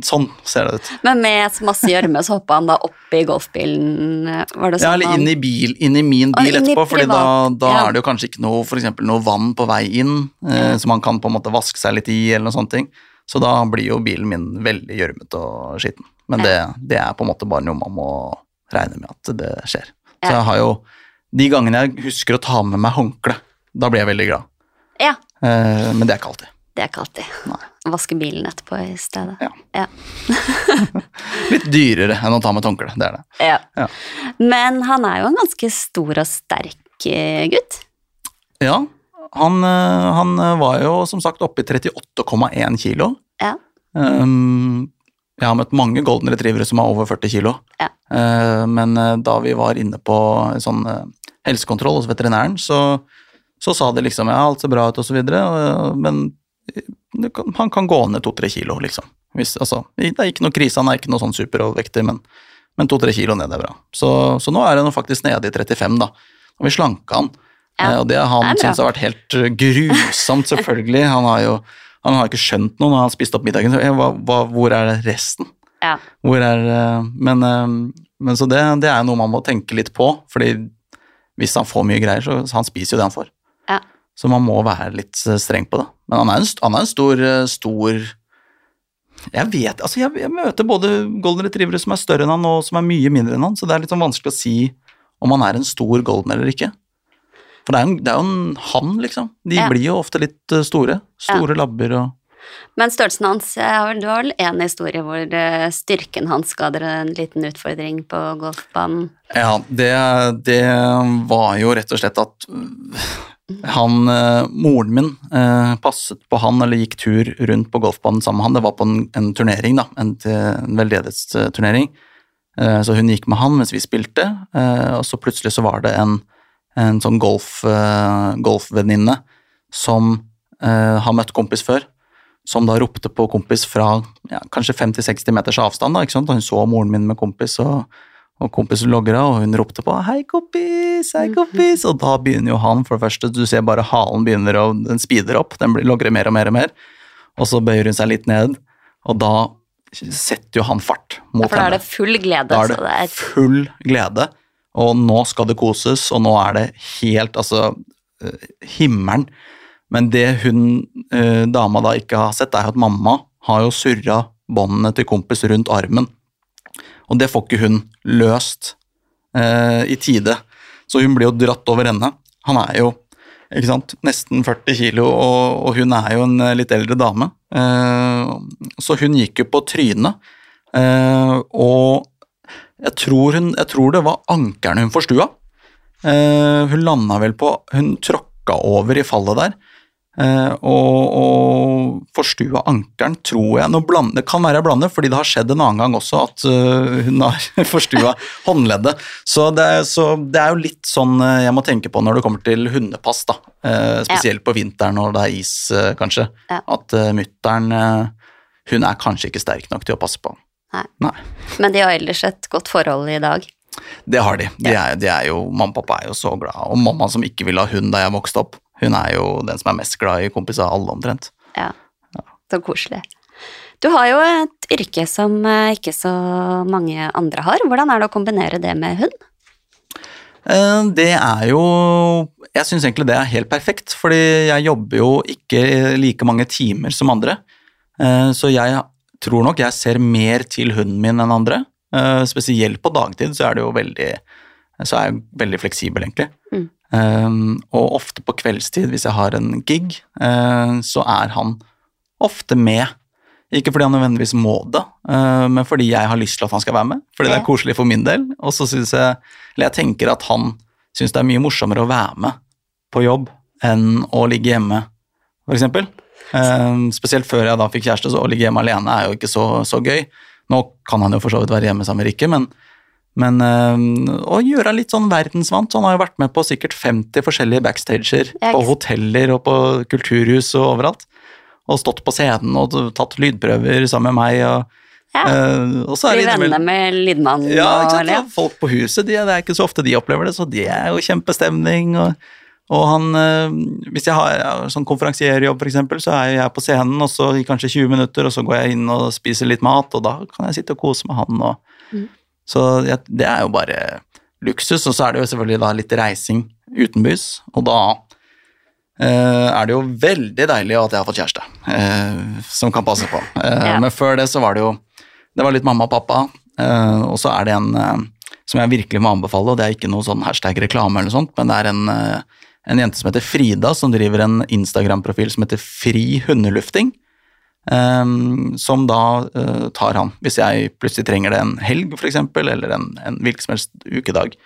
sånn ser det ut. Men med masse gjørme så hoppa han da opp i golfbilen, var det Ja, sånn? eller inn i bil, inn i min bil etterpå, for da, da ja. er det jo kanskje ikke noe, for eksempel noe vann på vei inn, eh, som man kan på en måte vaske seg litt i, eller noe sånt ting. Så da blir jo bilen min veldig gjørmete og skitten. Men det, det er på en måte bare noe man må regne med at det skjer. Så jeg har jo, de gangene jeg husker å ta med meg håndkle, da blir jeg veldig glad. Ja, Eh, men det er ikke alltid. det er ikke alltid. Nei. Vaske bilen etterpå i stedet. Ja. Ja. *laughs* Litt dyrere enn å ta med et håndkle, det er det. Ja. Ja. Men han er jo en ganske stor og sterk eh, gutt. Ja, han, eh, han var jo som sagt oppe i 38,1 kilo. Ja. Um, jeg har møtt mange golden retrievere som er over 40 kilo. Ja. Men da vi var inne på sånn helsekontroll hos veterinæren, så, så sa de liksom ja, alt ser bra ut og så videre, men det kan, han kan gå ned to-tre kilo, liksom. Hvis, altså, det er ikke noe krise, han er ikke noe sånn superovervektig, men, men to-tre kilo ned er bra. Så, så nå er han faktisk nede i 35, da. Og vi slanka han. Ja, Eh, og det han det syntes har vært helt uh, grusomt, *laughs* selvfølgelig. Han har jo han har ikke skjønt noe når han har spist opp middagen. Eh, hva, hva, hvor er resten? Ja. Hvor er eh, Men, eh, men så det, det er noe man må tenke litt på, fordi hvis han får mye greier, så han spiser jo det han får. Ja. Så man må være litt eh, streng på det. Men han er en, han er en stor, eh, stor Jeg vet Altså, jeg, jeg møter både golden retrievere som er større enn han, og som er mye mindre enn han, så det er litt sånn vanskelig å si om han er en stor golden eller ikke. For det er, jo en, en hann, liksom. De Ja. blir jo ofte litt store. store. Store labber og Men størrelsen hans Du har vel en historie hvor eh, styrken hans ga dere en liten utfordring på golfbanen? Ja, det, det var jo rett og slett at øh, han, øh, moren min passet på han, eller gikk tur rundt på golfbanen sammen med han. Det var på en, en turnering, da, en, en veldedighetsturnering. Eh, Så hun gikk med han mens vi spilte, eh, og så plutselig så var det en, en sånn golf, eh, golfvenninne som eh, har møtt kompis før, som da ropte på kompis fra ja, kanskje 50-60 meters avstand. da, ikke sant? Og hun så moren min med kompis, og, og kompis logra, og hun ropte på 'hei, kompis', 'hei, kompis', og da begynner jo han, for det første, du ser bare halen begynner å Den speeder opp, den logrer mer og mer og mer, og så bøyer hun seg litt ned, og da setter jo han fart mot henne. Ja, For da er det full glede. Da er det det full glede, og nå skal det koses, og nå er det helt Altså, eh, himmelen. Men det hun eh, dama da ikke har sett, er at mamma har jo surra båndene til kompis rundt armen. Og det får ikke hun løst eh, i tide, så hun blir jo dratt over ende. Han er jo ikke sant, nesten 40 kilo, og, og hun er jo en eh, litt eldre dame. Eh, så hun gikk jo på trynet. Eh, og jeg tror, hun, jeg tror det var ankerne hun forstua. Eh, hun landa vel på Hun tråkka over i fallet der. Eh, og, og forstua ankeren, tror jeg Nå blander, Det kan være jeg blander, fordi det har skjedd en annen gang også at eh, hun har *laughs* forstua håndleddet. Så det, er, så det er jo litt sånn eh, jeg må tenke på når det kommer til hundepass, da. Eh, spesielt på vinteren når det er is, kanskje. Ja. At uh, mutter'n Hun er kanskje ikke sterk nok til å passe på. Nei. Nei. men de har ellers et godt forhold i dag. Det har de. de, er, de er jo, mamma og pappa er jo så glad. Og mamma som ikke ville ha hund da jeg vokste opp, hun er jo den som er mest glad i kompiser av alle omtrent. Ja, så koselig. Du har jo et yrke som eh, ikke så mange andre har. Hvordan er det å kombinere det med hund? Eh, Det er jo Jeg syns egentlig det er helt perfekt, fordi jeg jobber jo ikke like mange timer som andre. Eh, Så jeg tror nok jeg ser mer til hunden min enn andre. Eh, Spesielt på dagtid så er det jo veldig Så er jeg veldig fleksibel, egentlig. Mm. Um, og ofte på kveldstid, hvis jeg har en gig, uh, så er han ofte med. Ikke fordi han nødvendigvis må det, uh, men fordi jeg har lyst til at han skal være med. Fordi det er koselig for min del. Og så syns jeg Eller jeg tenker at han syns det er mye morsommere å være med på jobb enn å ligge hjemme, eksempel. Um, spesielt før jeg da fikk kjæreste, så å ligge hjemme alene er jo ikke så, så gøy. Nå kan han jo for så vidt være hjemme sammen med Rikke, men, men å gjøre litt sånn verdensvant. Så han har jo vært med på sikkert 50 forskjellige backstager på hoteller og på kulturhus og overalt. Og stått på scenen og tatt lydprøver sammen med meg. Og, Ja. og er Bli venner med lydmannen ja, og ja. Folk på huset, de, det er ikke så ofte de opplever det, så det er jo kjempestemning. Og, og han øh, Hvis jeg har ja, sånn konferansierjobb, eksempel, så er jeg på scenen og så i kanskje 20 minutter, og så går jeg inn og spiser litt mat, og da kan jeg sitte og kose med han. Og, Mm. Så det er jo bare luksus, og så er det jo selvfølgelig litt reising utenbys, og da Uh, er det jo veldig deilig at jeg har fått kjæreste uh, som kan passe på. Uh, yeah. Men før det så var det jo Det var litt mamma og pappa, eh, og så er det en eh, som jeg virkelig må anbefale, og det er ikke noe sånn hashtag reklame eller noe sånt, men det er en, eh, en jente som heter Frida, som driver en Instagram-profil som heter Fri hundelufting. Eh, som da eh, tar han, hvis jeg plutselig trenger det en helg f.eks., eller en, en hvilken som helst ukedag.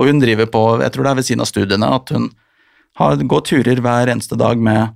Og hun driver på, jeg tror det er ved siden av studiene, at hun har, går turer hver eneste dag med,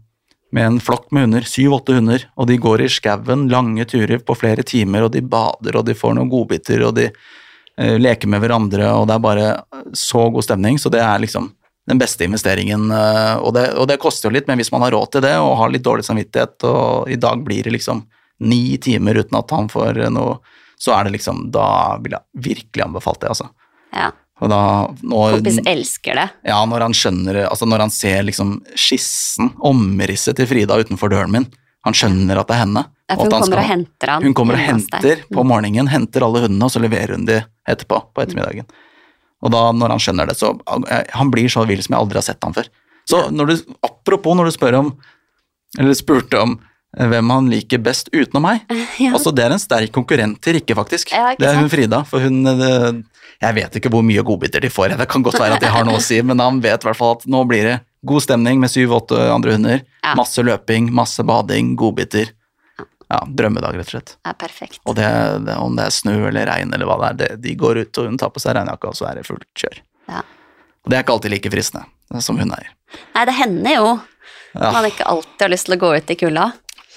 med en flokk med hunder, syv-åtte hunder, og de går i skauen, lange turer på flere timer, og de bader, og de får noen godbiter, og de eh, leker med hverandre, og det er bare så god stemning, så det er liksom den beste investeringen, eh, og det, og det koster jo litt, men hvis man har råd til det, og har litt dårlig samvittighet, og i dag blir det liksom ni timer uten at han får noe, så er det liksom, da vil jeg virkelig anbefalt det, altså. ja. Og da, når, Kompis elsker det. ja, når han skjønner, altså når han ser liksom skissen, omrisset til Frida utenfor døren min, han skjønner at det er henne. Ja, for hun kommer skal- og henter han. Hun kommer og henter på morgenen, henter alle hundene, og så leverer hun de etterpå, på ettermiddagen. Og da, når han skjønner det, så eh, Han blir så vill som jeg aldri har sett han før. Så når du, apropos når du spør om, eller spurte om eh, hvem han liker best utenom meg, *laughs* Ja. altså det er en sterk konkurrent til Rikke, faktisk. Ja, det er hun? Frida, for hun eh, Jeg vet ikke hvor mye godbiter de får, det kan godt være at de har noe å si, men han vet i hvert fall at nå blir det god stemning med syv-åtte andre hunder. Ja. Masse løping, masse bading, godbiter. Ja, drømmedag, rett og slett. Er perfekt. Og det, det, om det er snø eller regn eller hva det er, det, de går ut og hun tar på seg regnjakka, og så er det fullt kjør. Ja. Og det er ikke alltid like fristende som hundeeier. Nei, det hender jo. Ja. Man ikke alltid har lyst til å gå ut i kulda.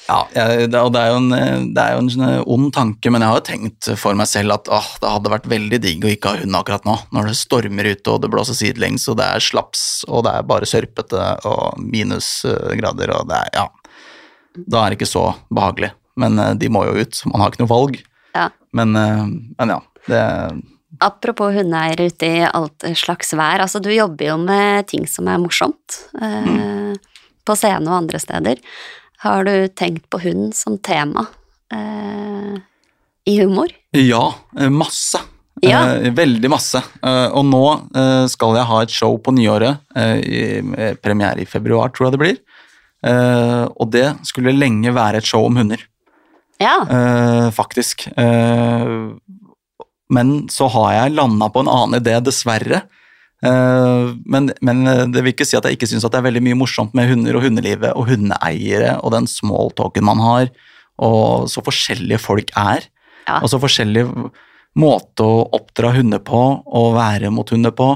Ja, jeg, det, og det er, jo en, det er jo en sånn ond tanke, men jeg har jo tenkt for meg selv at åh, det hadde vært veldig digg å ikke ha hund akkurat nå, når det stormer ute og det blåser sidelengs og det er slaps og det er bare sørpete og minusgrader og det er ja, da er det ikke så behagelig. Men eh, de må jo ut, man har ikke noe valg. Ja. Men, eh, men ja, det Apropos hundeeiere ute i alt slags vær. Altså, du jobber jo med ting som er morsomt. Eh, Mm. På scene og andre steder. Har du tenkt på hund som tema i humor? Ja, masse. Ja. Veldig masse. Og nå skal jeg ha et show på nyåret, premiere i februar, tror jeg det blir. Og det skulle lenge være et show om hunder, Ja. eh, faktisk. Eh, men så har jeg landa på en annen idé, dessverre. Eh, men, men det vil ikke si at jeg ikke syns det er veldig mye morsomt med hunder og hundelivet og hundeeiere og den smalltalken man har, og så forskjellige folk er. Ja. Og så forskjellig måte å oppdra hunder på og være mot hunder på.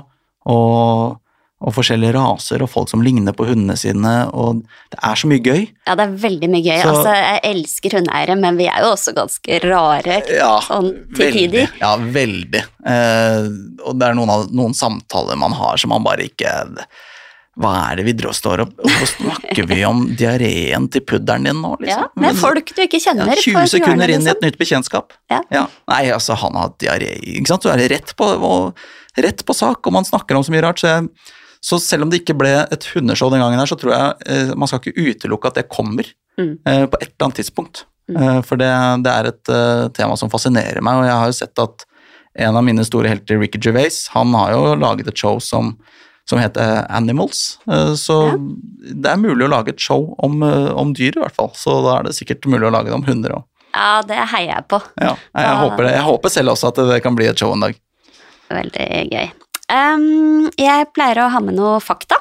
Og, og forskjellige raser og folk som ligner på hundene sine. Og det er så mye gøy. ja, det er veldig mye gøy. Så- Altså, jeg elsker hundeeiere, men vi er jo også ganske rare Ja, sånn til veldig. tider. Ja, veldig. Eh, og det er noen, av, noen samtaler man har som man bare ikke Hva er det vi drar- står opp og snakker vi om diareen til pudderen din nå, Ja, liksom? med folk du ikke kjenner. Ja, 20 sekunder inn i et liksom. nytt bekjentskap. Ja. Nei, altså, han har diaré, ikke sant. Så er rett på, og, rett på sak, og man snakker om så mye rart. Så, jeg, så selv om det ikke ble et hundeshow den gangen her, så tror jeg eh, man skal ikke utelukke at det kommer Mm. eh, på et eller annet tidspunkt. Mm. Eh, for det, det er et tema som fascinerer meg, og jeg har jo sett at en av mine store helter, Ricky Gervais, han har jo laget et show som, som heter Animals. Så Ja. det er mulig å lage et show om, om dyr, i hvert fall. Så da er det sikkert mulig å lage det om hunder òg. Ja, det heier jeg på. Ja, jeg, Ah. håper det. jeg håper selv også at det kan bli et show en dag. Veldig gøy. Em, jeg pleier å ha med noe fakta.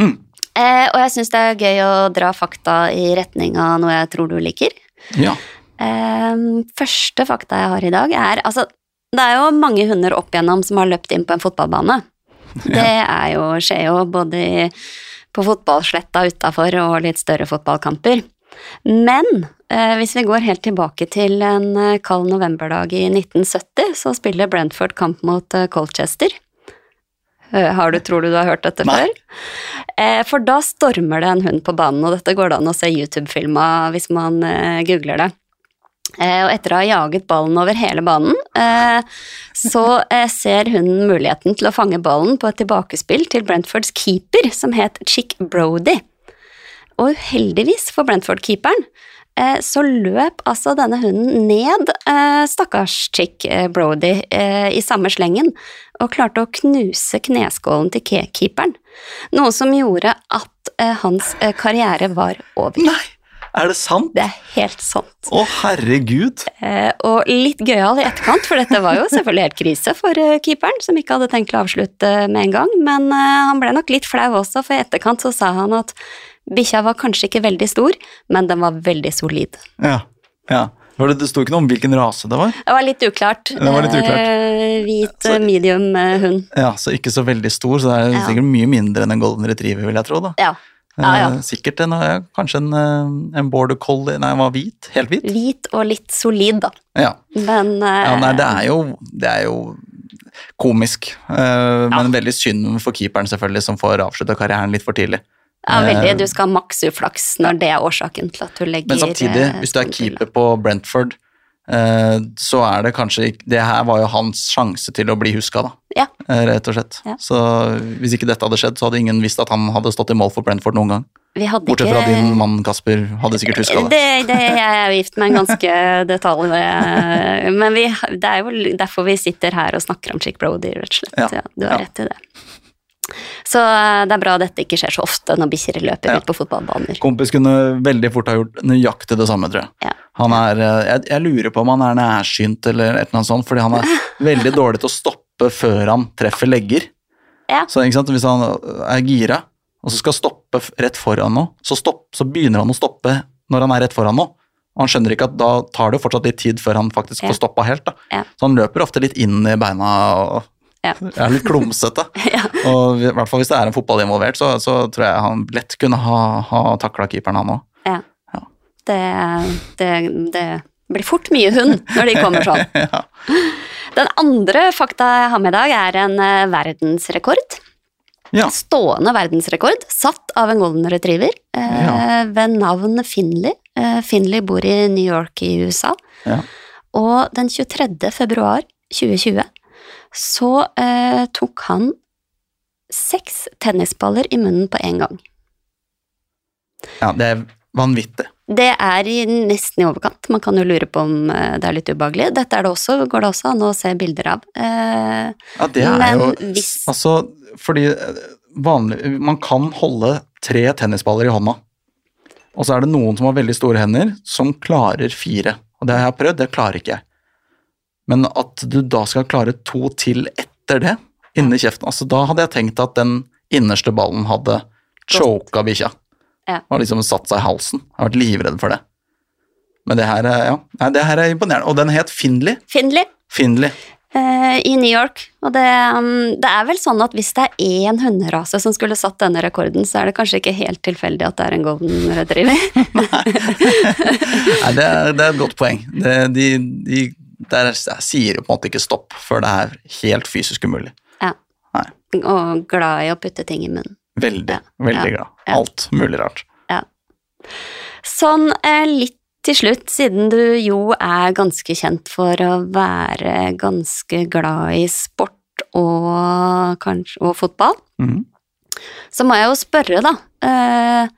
Mm. Uh, og jeg syns det er gøy å dra fakta i retning av noe jeg tror du liker. Ja. Em, første fakta jeg har i dag, er altså Det er jo mange hunder opp igjennom som har løpt inn på en fotballbane. *laughs* Det er jo, skjer jo både i, på fotballsletta utafor og litt større fotballkamper. Men eh, hvis vi går helt tilbake til en eh, kald novemberdag i 1970, så spiller Brentford kamp mot eh, Colchester. Eh, Har du, tror du du har hørt dette Nei. før? Eh, for da stormer det en hund på banen, og dette går det an å se YouTube-film av hvis man eh, googler det. Eh, og etter å ha jaget ballen over hele banen, eh, så eh, ser hunden muligheten til å fange ballen på et tilbakespill til Brentfords keeper, som het Chick Brody. Og uheldigvis for Brentford-keeperen, så løp altså denne hunden ned eh, stakkars Chick eh, Brody eh, i samme slengen, og klarte å knuse kneskålen til ke- keeperen. Noe som gjorde at eh, hans eh, karriere var over. Nei, er det sant? Det er helt sant. Å, herregud. Eh, og litt gøyal i etterkant, for dette var jo selvfølgelig helt krise for eh, keeperen, som ikke hadde tenkt å avslutte med en gang, men eh, han ble nok litt flau også, for i etterkant så sa han at bikkja var kanskje ikke veldig stor, men den var veldig solid. Ja. ja. Det, det sto ikke noe om hvilken rase det var. Det var litt uklart. Det var litt uklart. Eh, hvit Så- medium eh, hund. Ja, Så ikke så veldig stor, så det er Ja. sikkert mye mindre enn en golden retriever, vil jeg tro. da. Ja. Ja, ja. Eh, Sikkert en, eh, kanskje en, en border collie Nei, den var hvit. Helt hvit. Hvit og litt solid, da. Ja. Men eh, ja nei, det er jo, det er jo komisk. eh, Men veldig synd for keeperen, selvfølgelig, som får avslutta karrieren litt for tidlig. Ja, veldig. eh, Du skal ha maks uflaks når det er årsaken til at du legger Men samtidig, eh, hvis du er keeper på Brentford, eh, så er det kanskje ikke Det her var jo hans sjanse til å bli huska, da. Ja. Rett og slett. Ja. Så hvis ikke dette hadde skjedd, så hadde ingen visst at han hadde stått i mål for Brentford noen gang. Vi hadde Bortsett ikke fra din mann Kasper, hadde sikkert huska det. Det, det, jeg er gift med en ganske *laughs* detalj, men vi, det er jo derfor vi sitter her og snakker om Chick Brody, rett og slett. Ja, du har rett i det. Så eh, det er bra dette ikke skjer så ofte når bikkjer løper Ja. ut på fotballbaner. Kompis kunne veldig fort ha gjort nøyaktig det samme, tror jeg. Ja. Han er, eh, jeg, jeg lurer på om han er nærsynt eller et eller annet sånt, fordi han er *laughs* veldig dårlig til å stoppe før han treffer legger. Ja. Så hvis han er gira, og så skal stoppe rett foran noe, så, stopp, så begynner han å stoppe når han er rett foran noe. Og han skjønner ikke at da tar det jo fortsatt litt tid før han faktisk får stoppa helt. Ja. Så han løper ofte litt inn i beina og Ja. er litt klumsete. *laughs* Ja. Og i hvert fall hvis det er en fotball involvert, så, så tror jeg han lett kunne ha, ha takla keeperen, han òg. Ja. Ja. Det, det, det blir fort mye hund når de kommer sånn. *laughs* Den andre fakta jeg har med i dag, er en eh, verdensrekord. Ja. Stående verdensrekord, satt av en golden retriever eh, ved navn Finley. Eh, Finley bor i New York i USA. Ja. Og den 23. februar 2020 så eh, tok han seks tennisballer i munnen på én gang. ja, det er vanvittig. Det er i nesten i overkant. Man kan jo lure på om eh, det er litt ubehagelig. Dette er det også, går det også an å se bilder av. Eh, Ja, det er Men jo hvis- Altså, fordi eh, vanlig Man kan holde tre tennisballer i hånda. Og så er det noen som har veldig store hender, som klarer fire. Og det har jeg prøvd, det klarer ikke jeg. Men at du da skal klare to til etter det, inni kjeften altså Da hadde jeg tenkt at den innerste ballen hadde choka bikkja. Ja. Og liksom satt seg i halsen. Jeg har vært livredd for det. Men det her er, ja, Nei, det her er imponerende. Og den het Findley. Findley. Findley. Uh, i New York. Og det, um, det er vel sånn at hvis det er én hunderase som skulle satt denne rekorden, så er det kanskje ikke helt tilfeldig at det er en golden retriever. *laughs* Nei, det er, det er et godt poeng. Det, de, de, der sier jo på en måte ikke stopp før det er helt fysisk umulig. ja. Nei. Og glad i å putte ting i munnen. Veldig, Ja. veldig glad. Ja. Alt mulig rart. Ja. Sånn eh, litt til slutt, siden du jo er ganske kjent for å være ganske glad i sport og, kanskje, og fotball, mm. så må jeg jo spørre, da. Eh,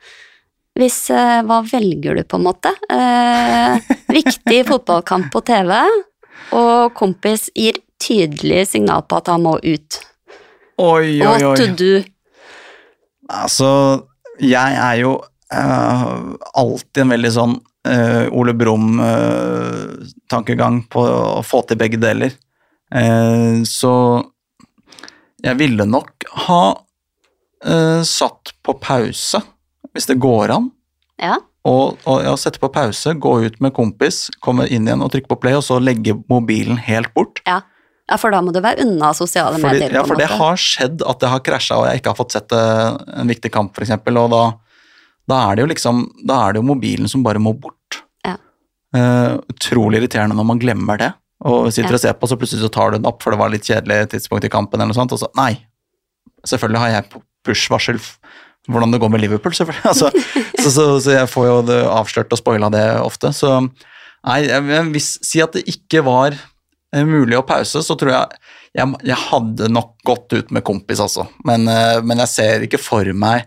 hvis eh, Hva velger du, på en måte? Eh, viktig fotballkamp på TV, og kompis gir tydelig signal på at han må ut. Oi, oi, What to oi. do? Altså, jeg er jo uh, alltid en veldig sånn uh, Ole Brumm-tankegang på å få til begge deler. Eh, så Jeg ville nok ha satt på pause, hvis det går an. Ja. Og, og ja, sette på pause, gå ut med kompis, komme inn igjen og trykke på play, og så legge mobilen helt bort. ja. Ja, for da må du være unna sosiale Fordi, medier. ja, for det har skjedd at det har krasja, og jeg ikke har fått sett eh, en viktig kamp, f.eks., og da, da er det jo liksom Da er det jo mobilen som bare må bort. Ja. Eh, utrolig irriterende når man glemmer det, og sitter Ja. og ser på, så plutselig så tar du den opp, for det var litt kjedelig tidspunkt i kampen, eller noe sånt, og så Nei, selvfølgelig har jeg push-varsel hvordan det går med Liverpool, selvfølgelig. *laughs* Altså, så, så, så jeg får jo det avslørt og spoila det ofte. Så nei, jeg, si at det ikke var eh, mulig å pause, så tror jeg jeg, jeg hadde nok gått ut med kompis, altså. Men, eh, men jeg ser ikke for meg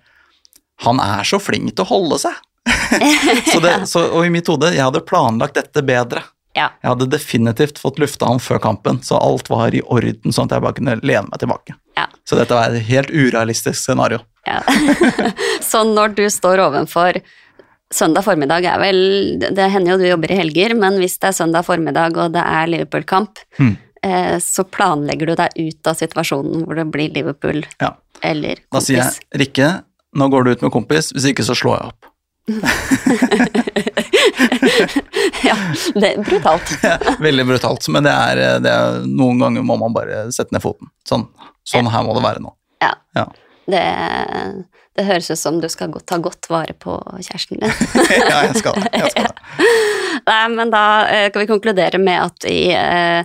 Han er så flink til å holde seg. *laughs* så det, og i mitt hode, jeg hadde planlagt dette bedre. Ja. Jeg hadde definitivt fått lufta han før kampen, så alt var i orden, sånn at jeg bare kunne lene meg tilbake. Ja. Så dette var et helt urealistisk scenario. Ja. *laughs* så når du står ovenfor Søndag formiddag er vel Det hender jo du jobber i helger, men hvis det er søndag formiddag og det er Liverpool-kamp, Hmm. eh, så planlegger du deg ut av situasjonen hvor det blir Liverpool Ja. eller Da sier jeg Rikke, nå går du ut med kompis, hvis ikke så slår jeg opp. Ja, det er brutalt. *laughs* Veldig brutalt, men det er, det er noen ganger må man bare sette ned foten. Sånn, sånn her må det være nå. Ja. Ja. Det, det høres ut som du skal ta godt vare på kjæresten din. *laughs* ja, jeg skal det. Jeg skal det. *laughs* Nei, men da eh, kan vi konkludere med at i, eh,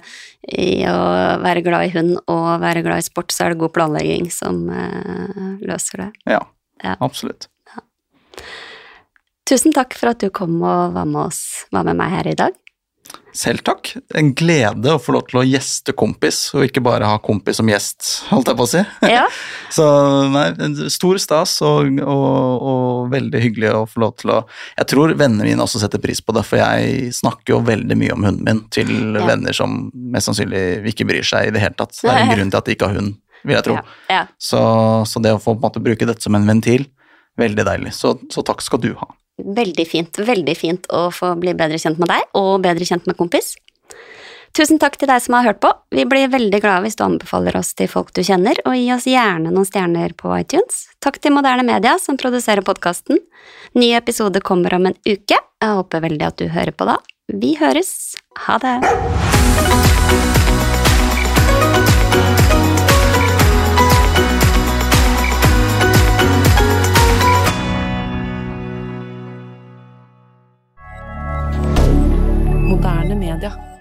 i å være glad i hund og være glad i sport, så er det god planlegging som eh, løser det. Ja, Ja. absolutt. Tusen takk for at du kom og var med, oss, var med meg her i dag. Selv takk. En glede å få lov til å gjeste kompis, og ikke bare ha kompis som gjest, holdt jeg på å si. Ja, *laughs* Så nei, en stor stas og, og, og veldig hyggelig å få lov til å Jeg tror vennene mine også setter pris på det, for jeg snakker jo veldig mye om hunden min til Ja. venner som mest sannsynlig ikke bryr seg i det hele tatt. Det er en *laughs* grunn til at de ikke har hund, vil jeg tro. ja, ja. Så, så det å få på en måte bruke dette som en ventil, veldig deilig. Så, så takk skal du ha. Veldig fint. Veldig fint å få bli bedre kjent med deg, og bedre kjent med kompis. Tusen takk til deg som har hørt på. Vi blir veldig glade hvis du anbefaler oss til folk du kjenner, og gi oss gjerne noen stjerner på iTunes. Takk til Moderne Media som produserer podkasten. Ny episode kommer om en uke. Jeg håper veldig at du hører på da. Vi høres. Ha det. Moderne media.